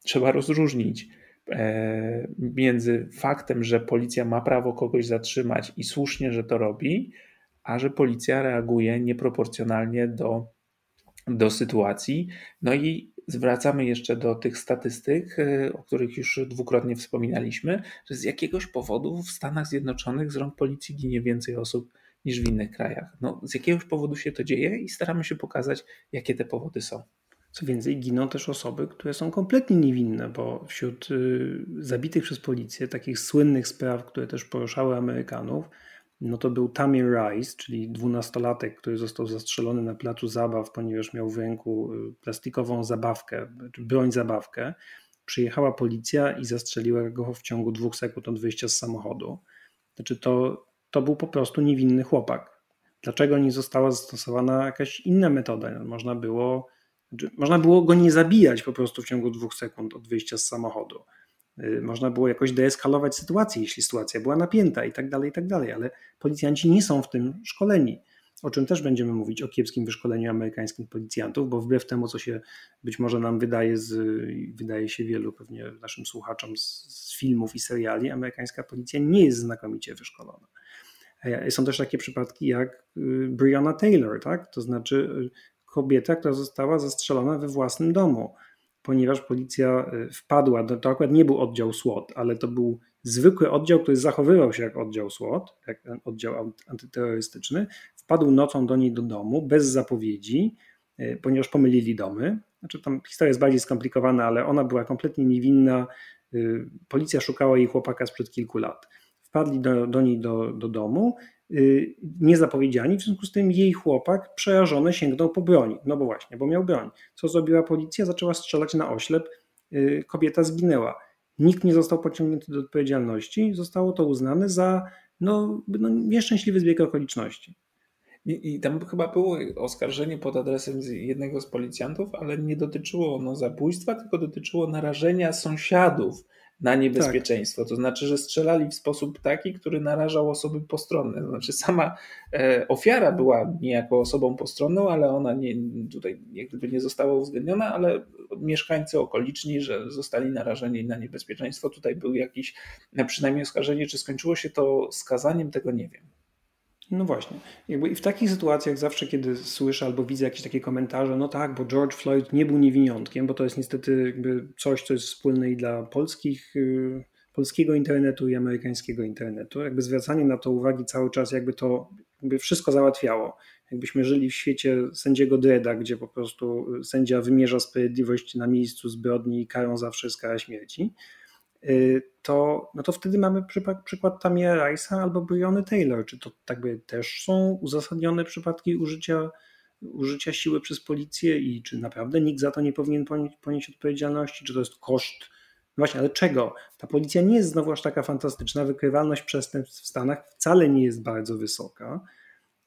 trzeba rozróżnić e, między faktem, że policja ma prawo kogoś zatrzymać i słusznie, że to robi, a że policja reaguje nieproporcjonalnie do, do sytuacji. No i zwracamy jeszcze do tych statystyk, e, o których już dwukrotnie wspominaliśmy, że z jakiegoś powodu w Stanach Zjednoczonych z rąk policji ginie więcej osób niż w innych krajach. No, z jakiegoś powodu się to dzieje i staramy się pokazać, jakie te powody są. Co więcej, giną też osoby, które są kompletnie niewinne, bo wśród y, zabitych przez policję, takich słynnych spraw, które też poruszały Amerykanów, no to był Tamir Rice, czyli dwunastolatek, który został zastrzelony na placu zabaw, ponieważ miał w ręku y, plastikową zabawkę, broń zabawkę. Przyjechała policja i zastrzeliła go w ciągu dwóch sekund od wyjścia z samochodu. Znaczy to, to był po prostu niewinny chłopak. Dlaczego nie została zastosowana jakaś inna metoda? Można było można było go nie zabijać po prostu w ciągu dwóch sekund od wyjścia z samochodu. Y, można było jakoś deeskalować sytuację, jeśli sytuacja była napięta i tak dalej, i tak dalej, ale policjanci nie są w tym szkoleni. O czym też będziemy mówić o kiepskim wyszkoleniu amerykańskich policjantów, bo wbrew temu, co się być może nam wydaje, z, wydaje się wielu pewnie naszym słuchaczom z, z filmów i seriali, amerykańska policja nie jest znakomicie wyszkolona. Są też takie przypadki jak y, Breonna Taylor, tak? to znaczy y, kobieta, która została zastrzelona we własnym domu, ponieważ policja y, wpadła, to akurat nie był oddział SWAT, ale to był zwykły oddział, który zachowywał się jak oddział SWAT, jak oddział antyterrorystyczny, wpadł nocą do niej do domu bez zapowiedzi, y, ponieważ pomylili domy. Znaczy tam historia jest bardziej skomplikowana, ale ona była kompletnie niewinna. Y, policja szukała jej chłopaka sprzed kilku lat. Wpadli do, do niej do, do domu, niezapowiedziani, w związku z tym jej chłopak przerażony sięgnął po broń. No bo właśnie, bo miał broń. Co zrobiła policja? Zaczęła strzelać na oślep, y, kobieta zginęła. Nikt nie został pociągnięty do odpowiedzialności, zostało to uznane za no, no nieszczęśliwy zbieg okoliczności. I, I, tam chyba było oskarżenie pod adresem jednego z policjantów, ale nie dotyczyło ono zabójstwa, tylko dotyczyło narażenia sąsiadów na niebezpieczeństwo. Tak. To znaczy, że strzelali w sposób taki, który narażał osoby postronne. To znaczy, sama e, ofiara była niejako osobą postronną, ale ona nie, tutaj jakby nie została uwzględniona, ale mieszkańcy okoliczni, że zostali narażeni na niebezpieczeństwo. Tutaj był jakiś przynajmniej oskarżenie, czy skończyło się to skazaniem, tego nie wiem. No właśnie. Jakby I w takich sytuacjach zawsze, kiedy słyszę albo widzę jakieś takie komentarze, no tak, bo George Floyd nie był niewiniątkiem, bo to jest niestety jakby coś, co jest wspólne i dla polskich y, polskiego internetu i amerykańskiego internetu. Jakby zwracanie na to uwagi cały czas, jakby to jakby wszystko załatwiało. Jakbyśmy żyli w świecie sędziego Dreda, gdzie po prostu sędzia wymierza sprawiedliwość na miejscu zbrodni i karą zawsze jest kara śmierci, y, to, no to wtedy mamy przykład, Tamira Rice'a albo Briony Taylor. Czy to tak by też są uzasadnione przypadki użycia, użycia siły przez policję i czy naprawdę nikt za to nie powinien ponieść, ponieść odpowiedzialności? Czy to jest koszt no właśnie, ale czego? Ta policja nie jest znowu aż taka fantastyczna. Wykrywalność przestępstw w Stanach wcale nie jest bardzo wysoka.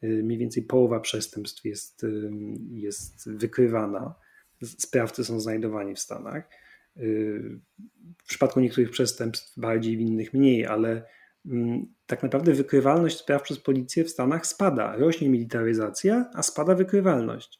Y, mniej więcej połowa przestępstw jest, y, jest wykrywana. Sprawcy są znajdowani w Stanach. Y, w przypadku niektórych przestępstw bardziej, w innych mniej, ale mm, tak naprawdę wykrywalność spraw przez policję w Stanach spada. Rośnie militaryzacja, a spada wykrywalność.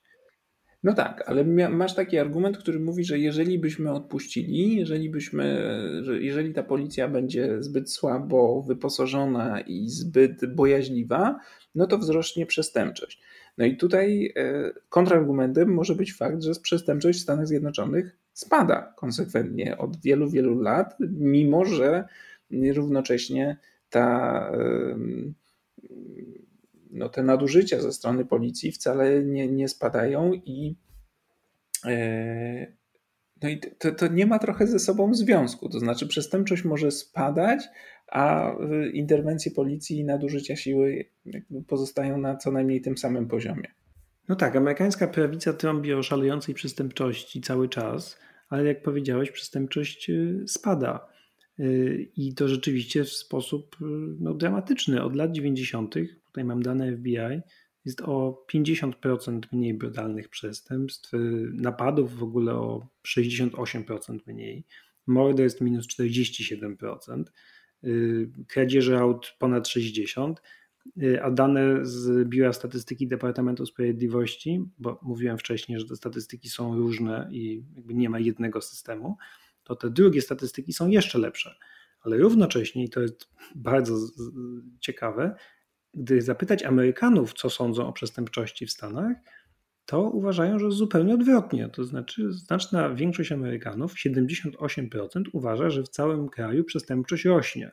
No tak, ale masz taki argument, który mówi, że jeżeli byśmy odpuścili, jeżeli byśmy, że jeżeli ta policja będzie zbyt słabo wyposażona i zbyt bojaźliwa, no to wzrośnie przestępczość. No i tutaj e, kontrargumentem może być fakt, że przestępczość w Stanach Zjednoczonych spada konsekwentnie od wielu, wielu lat, mimo że równocześnie ta no, te nadużycia ze strony policji wcale nie, nie spadają i e, no i to, to nie ma trochę ze sobą związku. To znaczy, przestępczość może spadać, a interwencje policji i nadużycia siły pozostają na co najmniej tym samym poziomie. No tak, amerykańska prawica trąbi o szalejącej przestępczości cały czas, ale jak powiedziałeś, przestępczość y, spada. Y, I to rzeczywiście w sposób y, no, dramatyczny. Od lat 90 tutaj mam dane FBI, jest o 50% mniej brutalnych przestępstw, napadów w ogóle o 68% mniej, morderstw minus 47%, y, kradzieży aut ponad 60%, y, a dane z Biura Statystyki Departamentu Sprawiedliwości, bo mówiłem wcześniej, że te statystyki są różne i nie ma jednego systemu, to te drugie statystyki są jeszcze lepsze. Ale równocześnie, i to jest bardzo ciekawe, gdy zapytać Amerykanów, co sądzą o przestępczości w Stanach, to uważają, że zupełnie odwrotnie. To znaczy, znaczna większość Amerykanów, 78%, uważa, że w całym kraju przestępczość rośnie.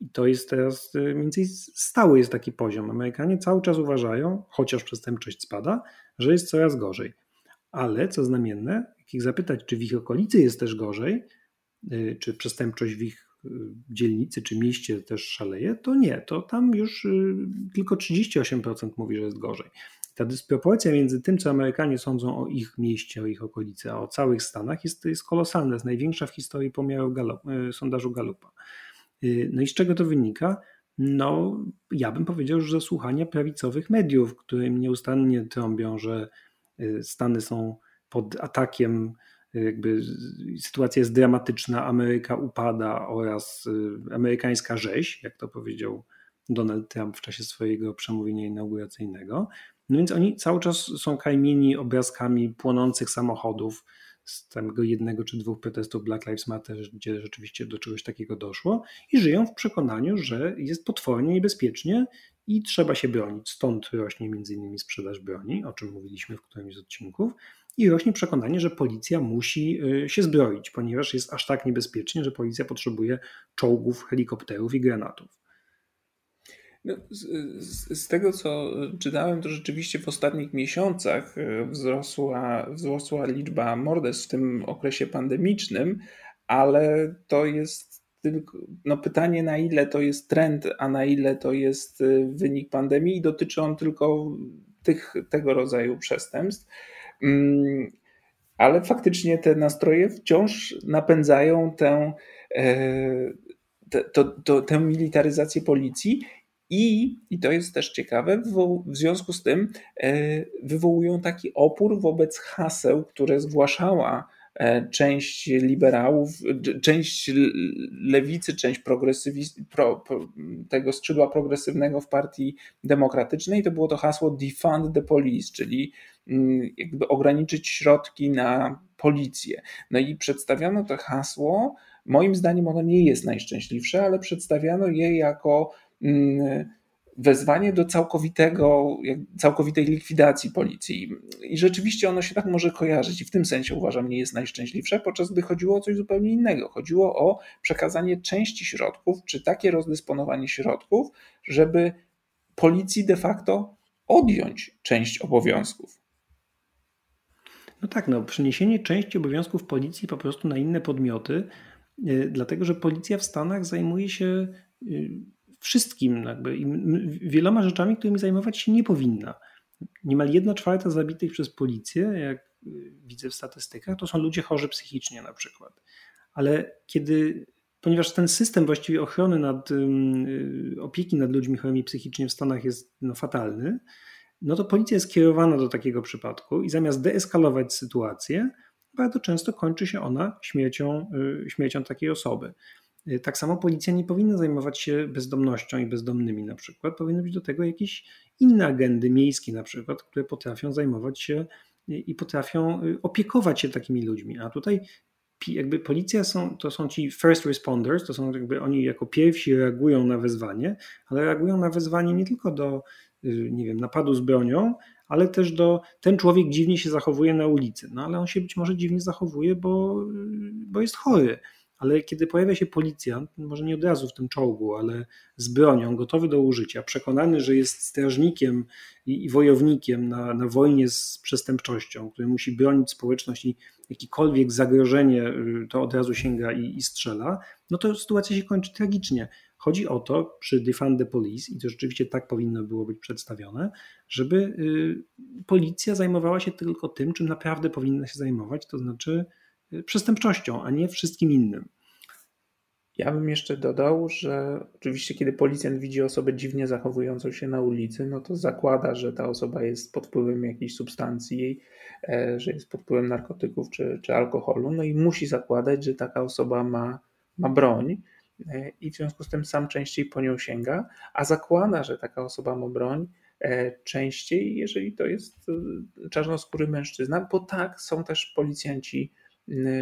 I to jest teraz y, mniej więcej stały jest taki poziom. Amerykanie cały czas uważają, chociaż przestępczość spada, że jest coraz gorzej. Ale co znamienne, jak ich zapytać, czy w ich okolicy jest też gorzej, y, czy przestępczość w ich dzielnicy czy mieście też szaleje, to nie, to tam już y, tylko 38% mówi, że jest gorzej. Ta dysproporcja między tym, co Amerykanie sądzą o ich mieście, o ich okolicy, a o całych Stanach jest, jest kolosalna, jest największa w historii y, sondażu Galupa. Y, no i z czego to wynika? No, ja bym powiedział, że słuchania prawicowych mediów, które nieustannie trąbią, że Stany są pod atakiem jakby sytuacja jest dramatyczna, Ameryka upada oraz y, amerykańska rzeź, jak to powiedział Donald Trump w czasie swojego przemówienia inauguracyjnego. No więc oni cały czas są kajmieni obrazkami płonących samochodów z tego jednego czy dwóch protestów Black Lives Matter, gdzie rzeczywiście do czegoś takiego doszło i żyją w przekonaniu, że jest potwornie niebezpiecznie i trzeba się bronić. Stąd rośnie między innymi sprzedaż broni, o czym mówiliśmy w którymś z odcinków, i rośnie przekonanie, że policja musi y, się zbroić, ponieważ jest aż tak niebezpiecznie, że policja potrzebuje czołgów, helikopterów i granatów. No, z, z, z, tego, co czytałem, to rzeczywiście w ostatnich miesiącach y, wzrosła, wzrosła liczba morderstw w tym okresie pandemicznym, ale to jest tylko no pytanie, na ile to jest trend, a na ile to jest y, wynik pandemii, i dotyczy on tylko tych, tego rodzaju przestępstw. Mm, ale faktycznie te nastroje wciąż napędzają tę, e, to, tę militaryzację policji i, i to jest też ciekawe, w związku z tym e, wywołują taki opór wobec haseł, które zgłaszała E, część liberałów, część lewicy, część progresywizmu, pro, tego skrzydła progresywnego w partii demokratycznej, to było to hasło defund the police, czyli mm, jakby ograniczyć środki na policję. No i przedstawiano to hasło, moim zdaniem ono nie jest najszczęśliwsze, ale przedstawiano je jako wezwanie do całkowitego, całkowitej likwidacji policji. I rzeczywiście ono się tak może kojarzyć i w tym sensie uważam nie jest najszczęśliwsze, podczas gdy chodziło o coś zupełnie innego. Chodziło o przekazanie części środków, czy takie rozdysponowanie środków, żeby policji de facto odjąć część obowiązków. No tak, no, przeniesienie części obowiązków policji po prostu na inne podmioty, yy, dlatego że policja w Stanach zajmuje się yy, wszystkim, jakby, wieloma rzeczami, którymi zajmować się nie powinna. Niemal jedna czwarta zabitych przez policję, jak yy, widzę w statystykach, to są ludzie chorzy psychicznie na przykład. Ale kiedy, ponieważ ten system właściwie ochrony nad, opieki nad ludźmi chorymi psychicznie w Stanach jest no, fatalny, no to policja jest kierowana do takiego przypadku i zamiast deeskalować sytuację, bardzo często kończy się ona śmiercią, y, śmiercią takiej osoby. Y, tak samo policja nie powinna zajmować się bezdomnością i bezdomnymi na przykład. Powinny być do tego jakieś inne agendy miejskie na przykład, które potrafią zajmować się y, i potrafią opiekować się takimi ludźmi. A tutaj jakby policja są, to są ci first responders, to są jakby oni jako pierwsi reagują na wezwanie, ale reagują na wezwanie nie tylko do Y, nie wiem, napadu z bronią, ale też do ten człowiek dziwnie się zachowuje na ulicy. No ale on się być może dziwnie zachowuje, bo, y, bo jest chory. Ale kiedy pojawia się policjant, może nie od razu w tym czołgu, ale z bronią, gotowy do użycia, przekonany, że jest strażnikiem i, i wojownikiem na, na wojnie z przestępczością, który musi bronić społeczność i jakiekolwiek zagrożenie y, to od razu sięga i, i strzela, no to sytuacja się kończy tragicznie. Chodzi o to przy Defund the Police, i to rzeczywiście tak powinno było być przedstawione, żeby y, policja zajmowała się tylko tym, czym naprawdę powinna się zajmować, to znaczy przestępczością, a nie wszystkim innym. Ja bym jeszcze dodał, że oczywiście, kiedy policjant widzi osobę dziwnie zachowującą się na ulicy, no to zakłada, że ta osoba jest pod wpływem jakiejś substancji, e, że jest pod wpływem narkotyków czy, czy alkoholu, no i musi zakładać, że taka osoba ma, ma broń E, i w związku z tym sam częściej po nią sięga, a zakłada, że taka osoba ma broń e, częściej, jeżeli to jest e, czarnoskóry mężczyzna, bo tak są też policjanci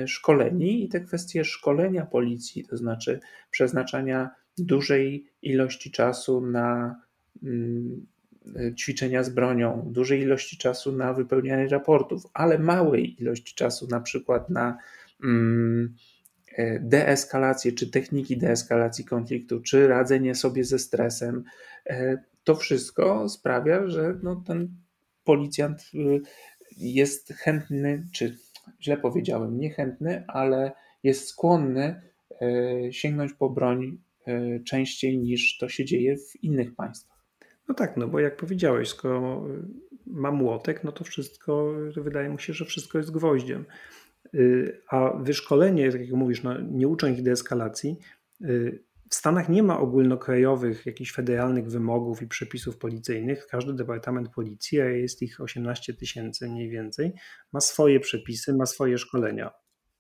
szkoleni i te kwestie szkolenia policji, to znaczy przeznaczania dużej ilości czasu na ćwiczenia z bronią, dużej ilości czasu na wypełnianie raportów, ale małej ilości czasu na przykład na E, deeskalację, czy techniki deeskalacji konfliktu, czy radzenie sobie ze stresem, e, to wszystko sprawia, że no, ten policjant y, jest chętny, czy źle powiedziałem, niechętny, ale jest skłonny e, sięgnąć po broń częściej niż to się dzieje w innych państwach. No tak, no bo jak powiedziałeś, skoro ma młotek, no to wszystko, wydaje mu się, że wszystko jest gwoździem. Y, a wyszkolenie, tak jak mówisz, no, nie uczą ich deeskalacji. W Stanach nie ma ogólnokrajowych, jakichś federalnych wymogów i przepisów policyjnych. Każdy departament policji, a jest ich 18 tysięcy mniej więcej, ma swoje przepisy, ma swoje szkolenia.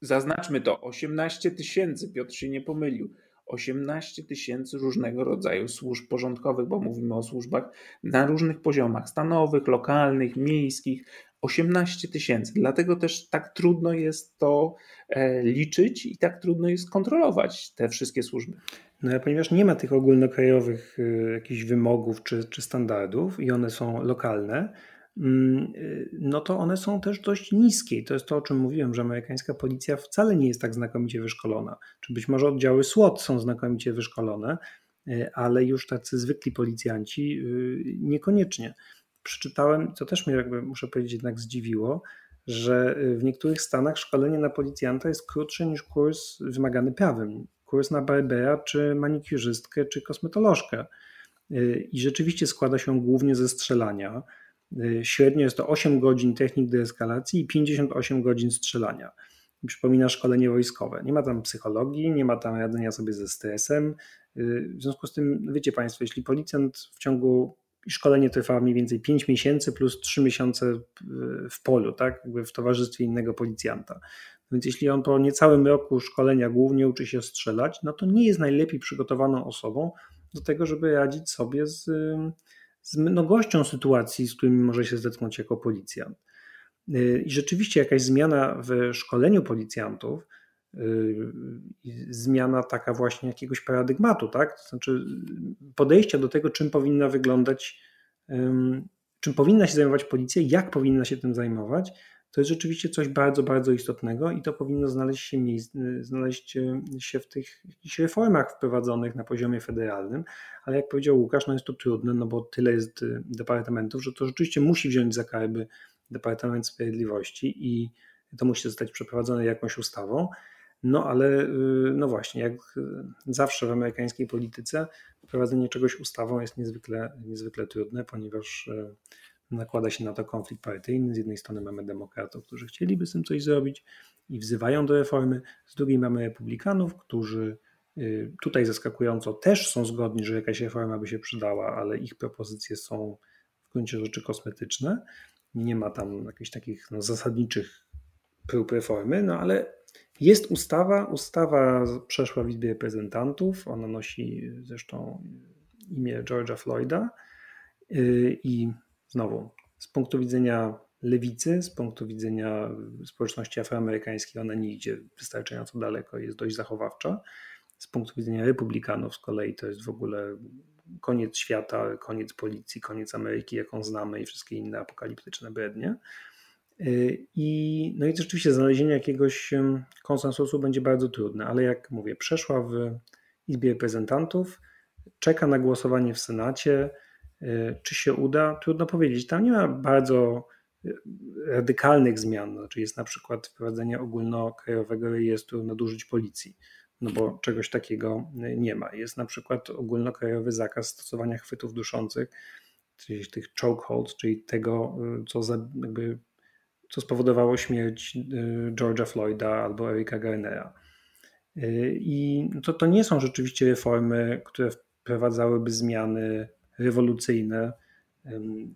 Zaznaczmy to, 18 tysięcy, Piotr się nie pomylił. 18 tysięcy różnego rodzaju służb porządkowych, bo mówimy o służbach na różnych poziomach stanowych, lokalnych, miejskich, 18 tysięcy. Dlatego też tak trudno jest to e, liczyć i tak trudno jest kontrolować te wszystkie służby. No, ponieważ nie ma tych ogólnokrajowych e, jakichś wymogów czy, czy standardów i one są lokalne, mm, e, no to one są też dość niskie. I to jest to, o czym mówiłem, że amerykańska policja wcale nie jest tak znakomicie wyszkolona. Czy być może oddziały SWAT są znakomicie wyszkolone, ale już tacy zwykli policjanci niekoniecznie przeczytałem, co też mnie jakby muszę powiedzieć jednak zdziwiło, że w niektórych stanach szkolenie na policjanta jest krótsze niż kurs wymagany prawem. Kurs na barbera, czy manikurzystkę, czy kosmetolożkę. I rzeczywiście składa się głównie ze strzelania. Średnio jest to 8 godzin technik deeskalacji i 58 godzin strzelania. Przypomina szkolenie wojskowe. Nie ma tam psychologii, nie ma tam radzenia sobie ze stresem. W związku z tym, wiecie Państwo, jeśli policjant w ciągu szkolenie trwa mniej więcej 5 miesięcy plus 3 miesiące w polu, tak, jakby w towarzystwie innego policjanta. Więc jeśli on po niecałym roku szkolenia głównie uczy się strzelać, no to nie jest najlepiej przygotowaną osobą do tego, żeby radzić sobie z, z mnogością sytuacji, z którymi może się zetknąć jako policjant. I rzeczywiście jakaś zmiana w szkoleniu policjantów zmiana taka właśnie jakiegoś paradygmatu, tak? To znaczy podejścia do tego, czym powinna wyglądać, czym powinna się zajmować policja, jak powinna się tym zajmować, to jest rzeczywiście coś bardzo, bardzo istotnego i to powinno znaleźć się, znaleźć się w tych reformach wprowadzonych na poziomie federalnym, ale jak powiedział Łukasz, no jest to trudne, no bo tyle jest departamentów, że to rzeczywiście musi wziąć za karby Departament Sprawiedliwości i to musi zostać przeprowadzone jakąś ustawą. No ale y, no właśnie, jak zawsze w amerykańskiej polityce, wprowadzenie czegoś ustawą jest niezwykle, niezwykle trudne, ponieważ nakłada się na to konflikt partyjny. Z jednej strony mamy demokratów, którzy chcieliby z tym coś zrobić i wzywają do reformy, z drugiej mamy republikanów, którzy y, tutaj zaskakująco też są zgodni, że jakaś reforma by się przydała, ale ich propozycje są w gruncie rzeczy kosmetyczne. Nie ma tam jakichś takich no, zasadniczych prób reformy, no ale jest ustawa, ustawa przeszła w Izbie Reprezentantów, ona nosi zresztą imię George'a Floyda y, i znowu z punktu widzenia lewicy, z punktu widzenia społeczności afroamerykańskiej ona nie idzie wystarczająco daleko, jest dość zachowawcza. Z punktu widzenia republikanów z kolei to jest w ogóle koniec świata, koniec policji, koniec Ameryki, jaką znamy i wszystkie inne apokaliptyczne brednie. Y, I, no i rzeczywiście znalezienie jakiegoś konsensusu będzie bardzo trudne, ale jak mówię, przeszła w Izbie Reprezentantów, czeka na głosowanie w Senacie. Y, czy się uda? Trudno powiedzieć. Tam nie ma bardzo y, radykalnych zmian. Znaczy jest na przykład wprowadzenie ogólnokrajowego rejestru nadużyć policji, no bo czegoś takiego nie ma. Jest na przykład ogólnokrajowy zakaz stosowania chwytów duszących, czyli tych chokeholds, czyli tego, co za, jakby co spowodowało śmierć y, George'a Floyda albo Erika Garnera. Y, I to, to nie są rzeczywiście reformy, które wprowadzałyby zmiany rewolucyjne,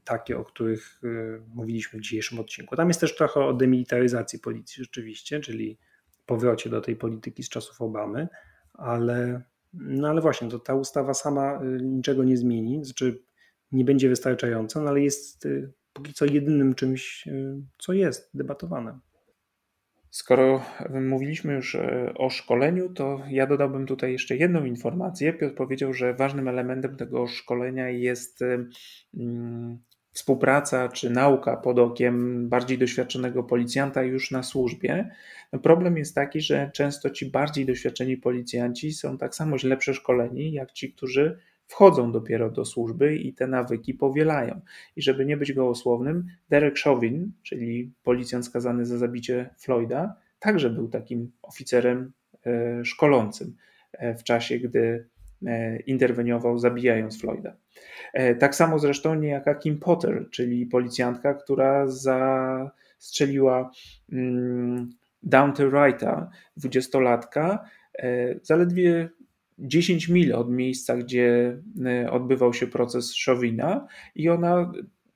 takie, o których y, mówiliśmy w dzisiejszym odcinku. Tam jest też trochę o demilitaryzacji policji rzeczywiście, czyli powrocie do tej polityki z czasów Obamy, ale, no ale właśnie, to ta ustawa sama niczego nie zmieni, znaczy nie będzie wystarczająca, no ale jest póki co jedynym czymś, co jest debatowane. Skoro mówiliśmy już e, o szkoleniu, to ja dodałbym tutaj jeszcze jedną informację. Piotr powiedział, że ważnym elementem tego szkolenia jest e, mm, współpraca czy nauka pod okiem bardziej doświadczonego policjanta już na służbie. No problem jest taki, że często ci bardziej doświadczeni policjanci są tak samo źle przeszkoleni jak ci, którzy wchodzą dopiero do służby i te nawyki powielają. I żeby nie być gołosłownym, Derek Chauvin, czyli policjant skazany za zabicie Floyda, także był takim oficerem e, szkolącym e, w czasie, gdy e, interweniował, zabijając Floyda. Tak samo zresztą niejaka Kim Potter, czyli policjantka, która zastrzeliła mm, Dante Wrighta, dwudziestolatka, zaledwie 10 mil od miejsca, gdzie e, odbywał się proces Szowina i ona,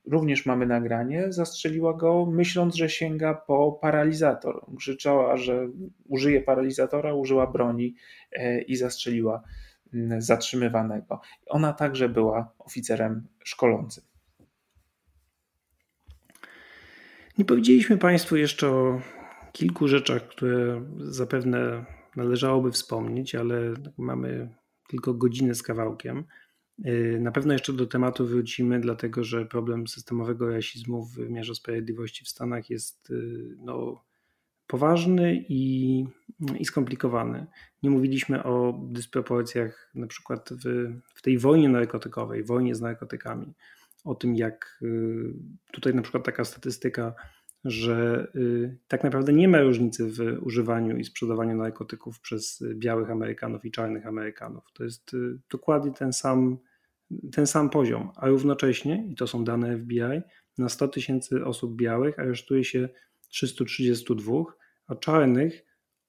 również mamy nagranie, zastrzeliła go myśląc, że sięga po paralizator. Krzyczała, że użyje paralizatora, użyła broni e, i zastrzeliła zatrzymywanego. Ona także była oficerem szkolącym. Nie powiedzieliśmy Państwu jeszcze o kilku rzeczach, które zapewne należałoby wspomnieć, ale mamy tylko godzinę z kawałkiem. Y, na pewno jeszcze do tematu wrócimy, dlatego że problem systemowego rasizmu w wymiarze sprawiedliwości w Stanach jest y, no, poważny i, i skomplikowany. Nie mówiliśmy o dysproporcjach na przykład w, w tej wojnie narkotykowej, wojnie z narkotykami, o tym jak y, tutaj na przykład taka statystyka że y, tak naprawdę nie ma różnicy w używaniu i sprzedawaniu narkotyków przez białych Amerykanów i czarnych Amerykanów. To jest y, dokładnie ten sam, ten sam poziom, a równocześnie, i to są dane FBI, na 100 tysięcy osób białych aresztuje się 332, a czarnych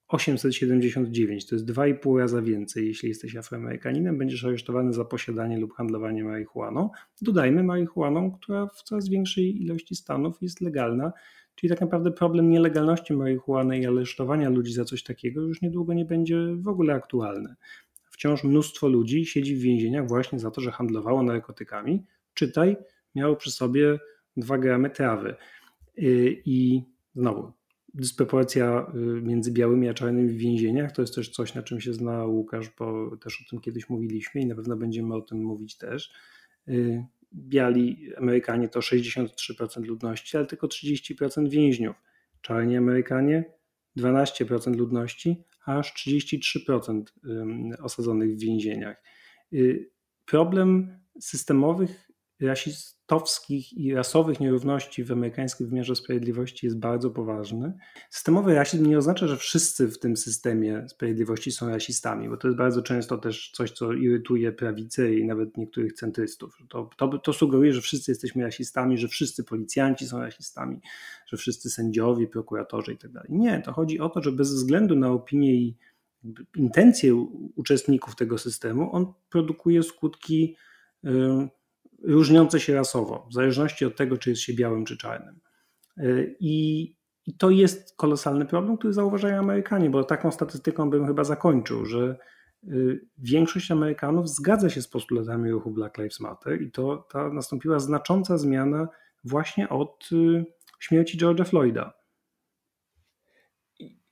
879. To jest 2,5 raza więcej. Jeśli jesteś Afroamerykaninem, będziesz aresztowany za posiadanie lub handlowanie marihuaną. Dodajmy marihuaną, która w coraz większej ilości stanów jest legalna Czyli tak naprawdę problem nielegalności marihuany i aresztowania ludzi za coś takiego już niedługo nie będzie w ogóle aktualny. Wciąż mnóstwo ludzi siedzi w więzieniach właśnie za to, że handlowało narkotykami. Czytaj, miało przy sobie 2 gramy trawy. Y, I znowu, dysproporcja y, między białymi a czarnymi w więzieniach to jest też coś, na czym się zna Łukasz, bo też o tym kiedyś mówiliśmy i na pewno będziemy o tym mówić też. Biali Amerykanie to 63% ludności, ale tylko 30% więźniów. Czarni Amerykanie 12% ludności, aż 33% osadzonych w więzieniach. Y, problem systemowych rasistowskich i rasowych nierówności w amerykańskim wymiarze sprawiedliwości jest bardzo poważny. Systemowy rasizm nie oznacza, że wszyscy w tym systemie sprawiedliwości są rasistami, bo to jest bardzo często też coś, co irytuje prawicę i nawet niektórych centrystów. To, to, to sugeruje, że wszyscy jesteśmy rasistami, że wszyscy policjanci są rasistami, że wszyscy sędziowie, prokuratorzy i tak. Nie, to chodzi o to, że bez względu na opinię i intencje uczestników tego systemu, on produkuje skutki różniące się rasowo, w zależności od tego, czy jest się białym czy czarnym. Y, I, to jest kolosalny problem, który zauważają Amerykanie, bo taką statystyką bym chyba zakończył, że y, większość Amerykanów zgadza się z postulatami ruchu Black Lives Matter i to ta nastąpiła znacząca zmiana właśnie od y, śmierci George'a Floyda.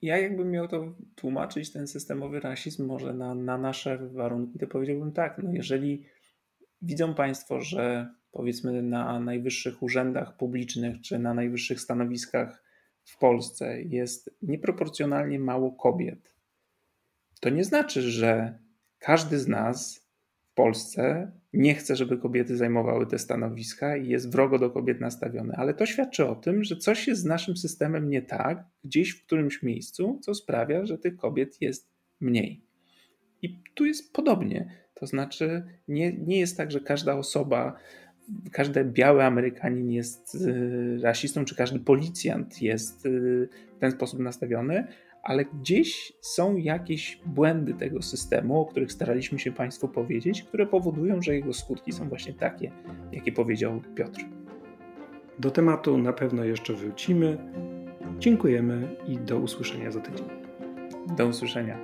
Ja jakbym miał to tłumaczyć, ten systemowy rasizm może na, na nasze warunki, to powiedziałbym tak, no jeżeli Widzą Państwo, że powiedzmy na najwyższych urzędach publicznych czy na najwyższych stanowiskach w Polsce jest nieproporcjonalnie mało kobiet. To nie znaczy, że każdy z nas w Polsce nie chce, żeby kobiety zajmowały te stanowiska i jest wrogo do kobiet nastawiony, ale to świadczy o tym, że coś jest z naszym systemem nie tak, gdzieś w którymś miejscu, co sprawia, że tych kobiet jest mniej. I tu jest podobnie. To znaczy, nie, nie jest tak, że każda osoba, każdy biały Amerykanin jest y, rasistą, czy każdy policjant jest y, w ten sposób nastawiony, ale gdzieś są jakieś błędy tego systemu, o których staraliśmy się Państwu powiedzieć, które powodują, że jego skutki są właśnie takie, jakie powiedział Piotr. Do tematu na pewno jeszcze wrócimy. Dziękujemy i do usłyszenia za tydzień. Do usłyszenia.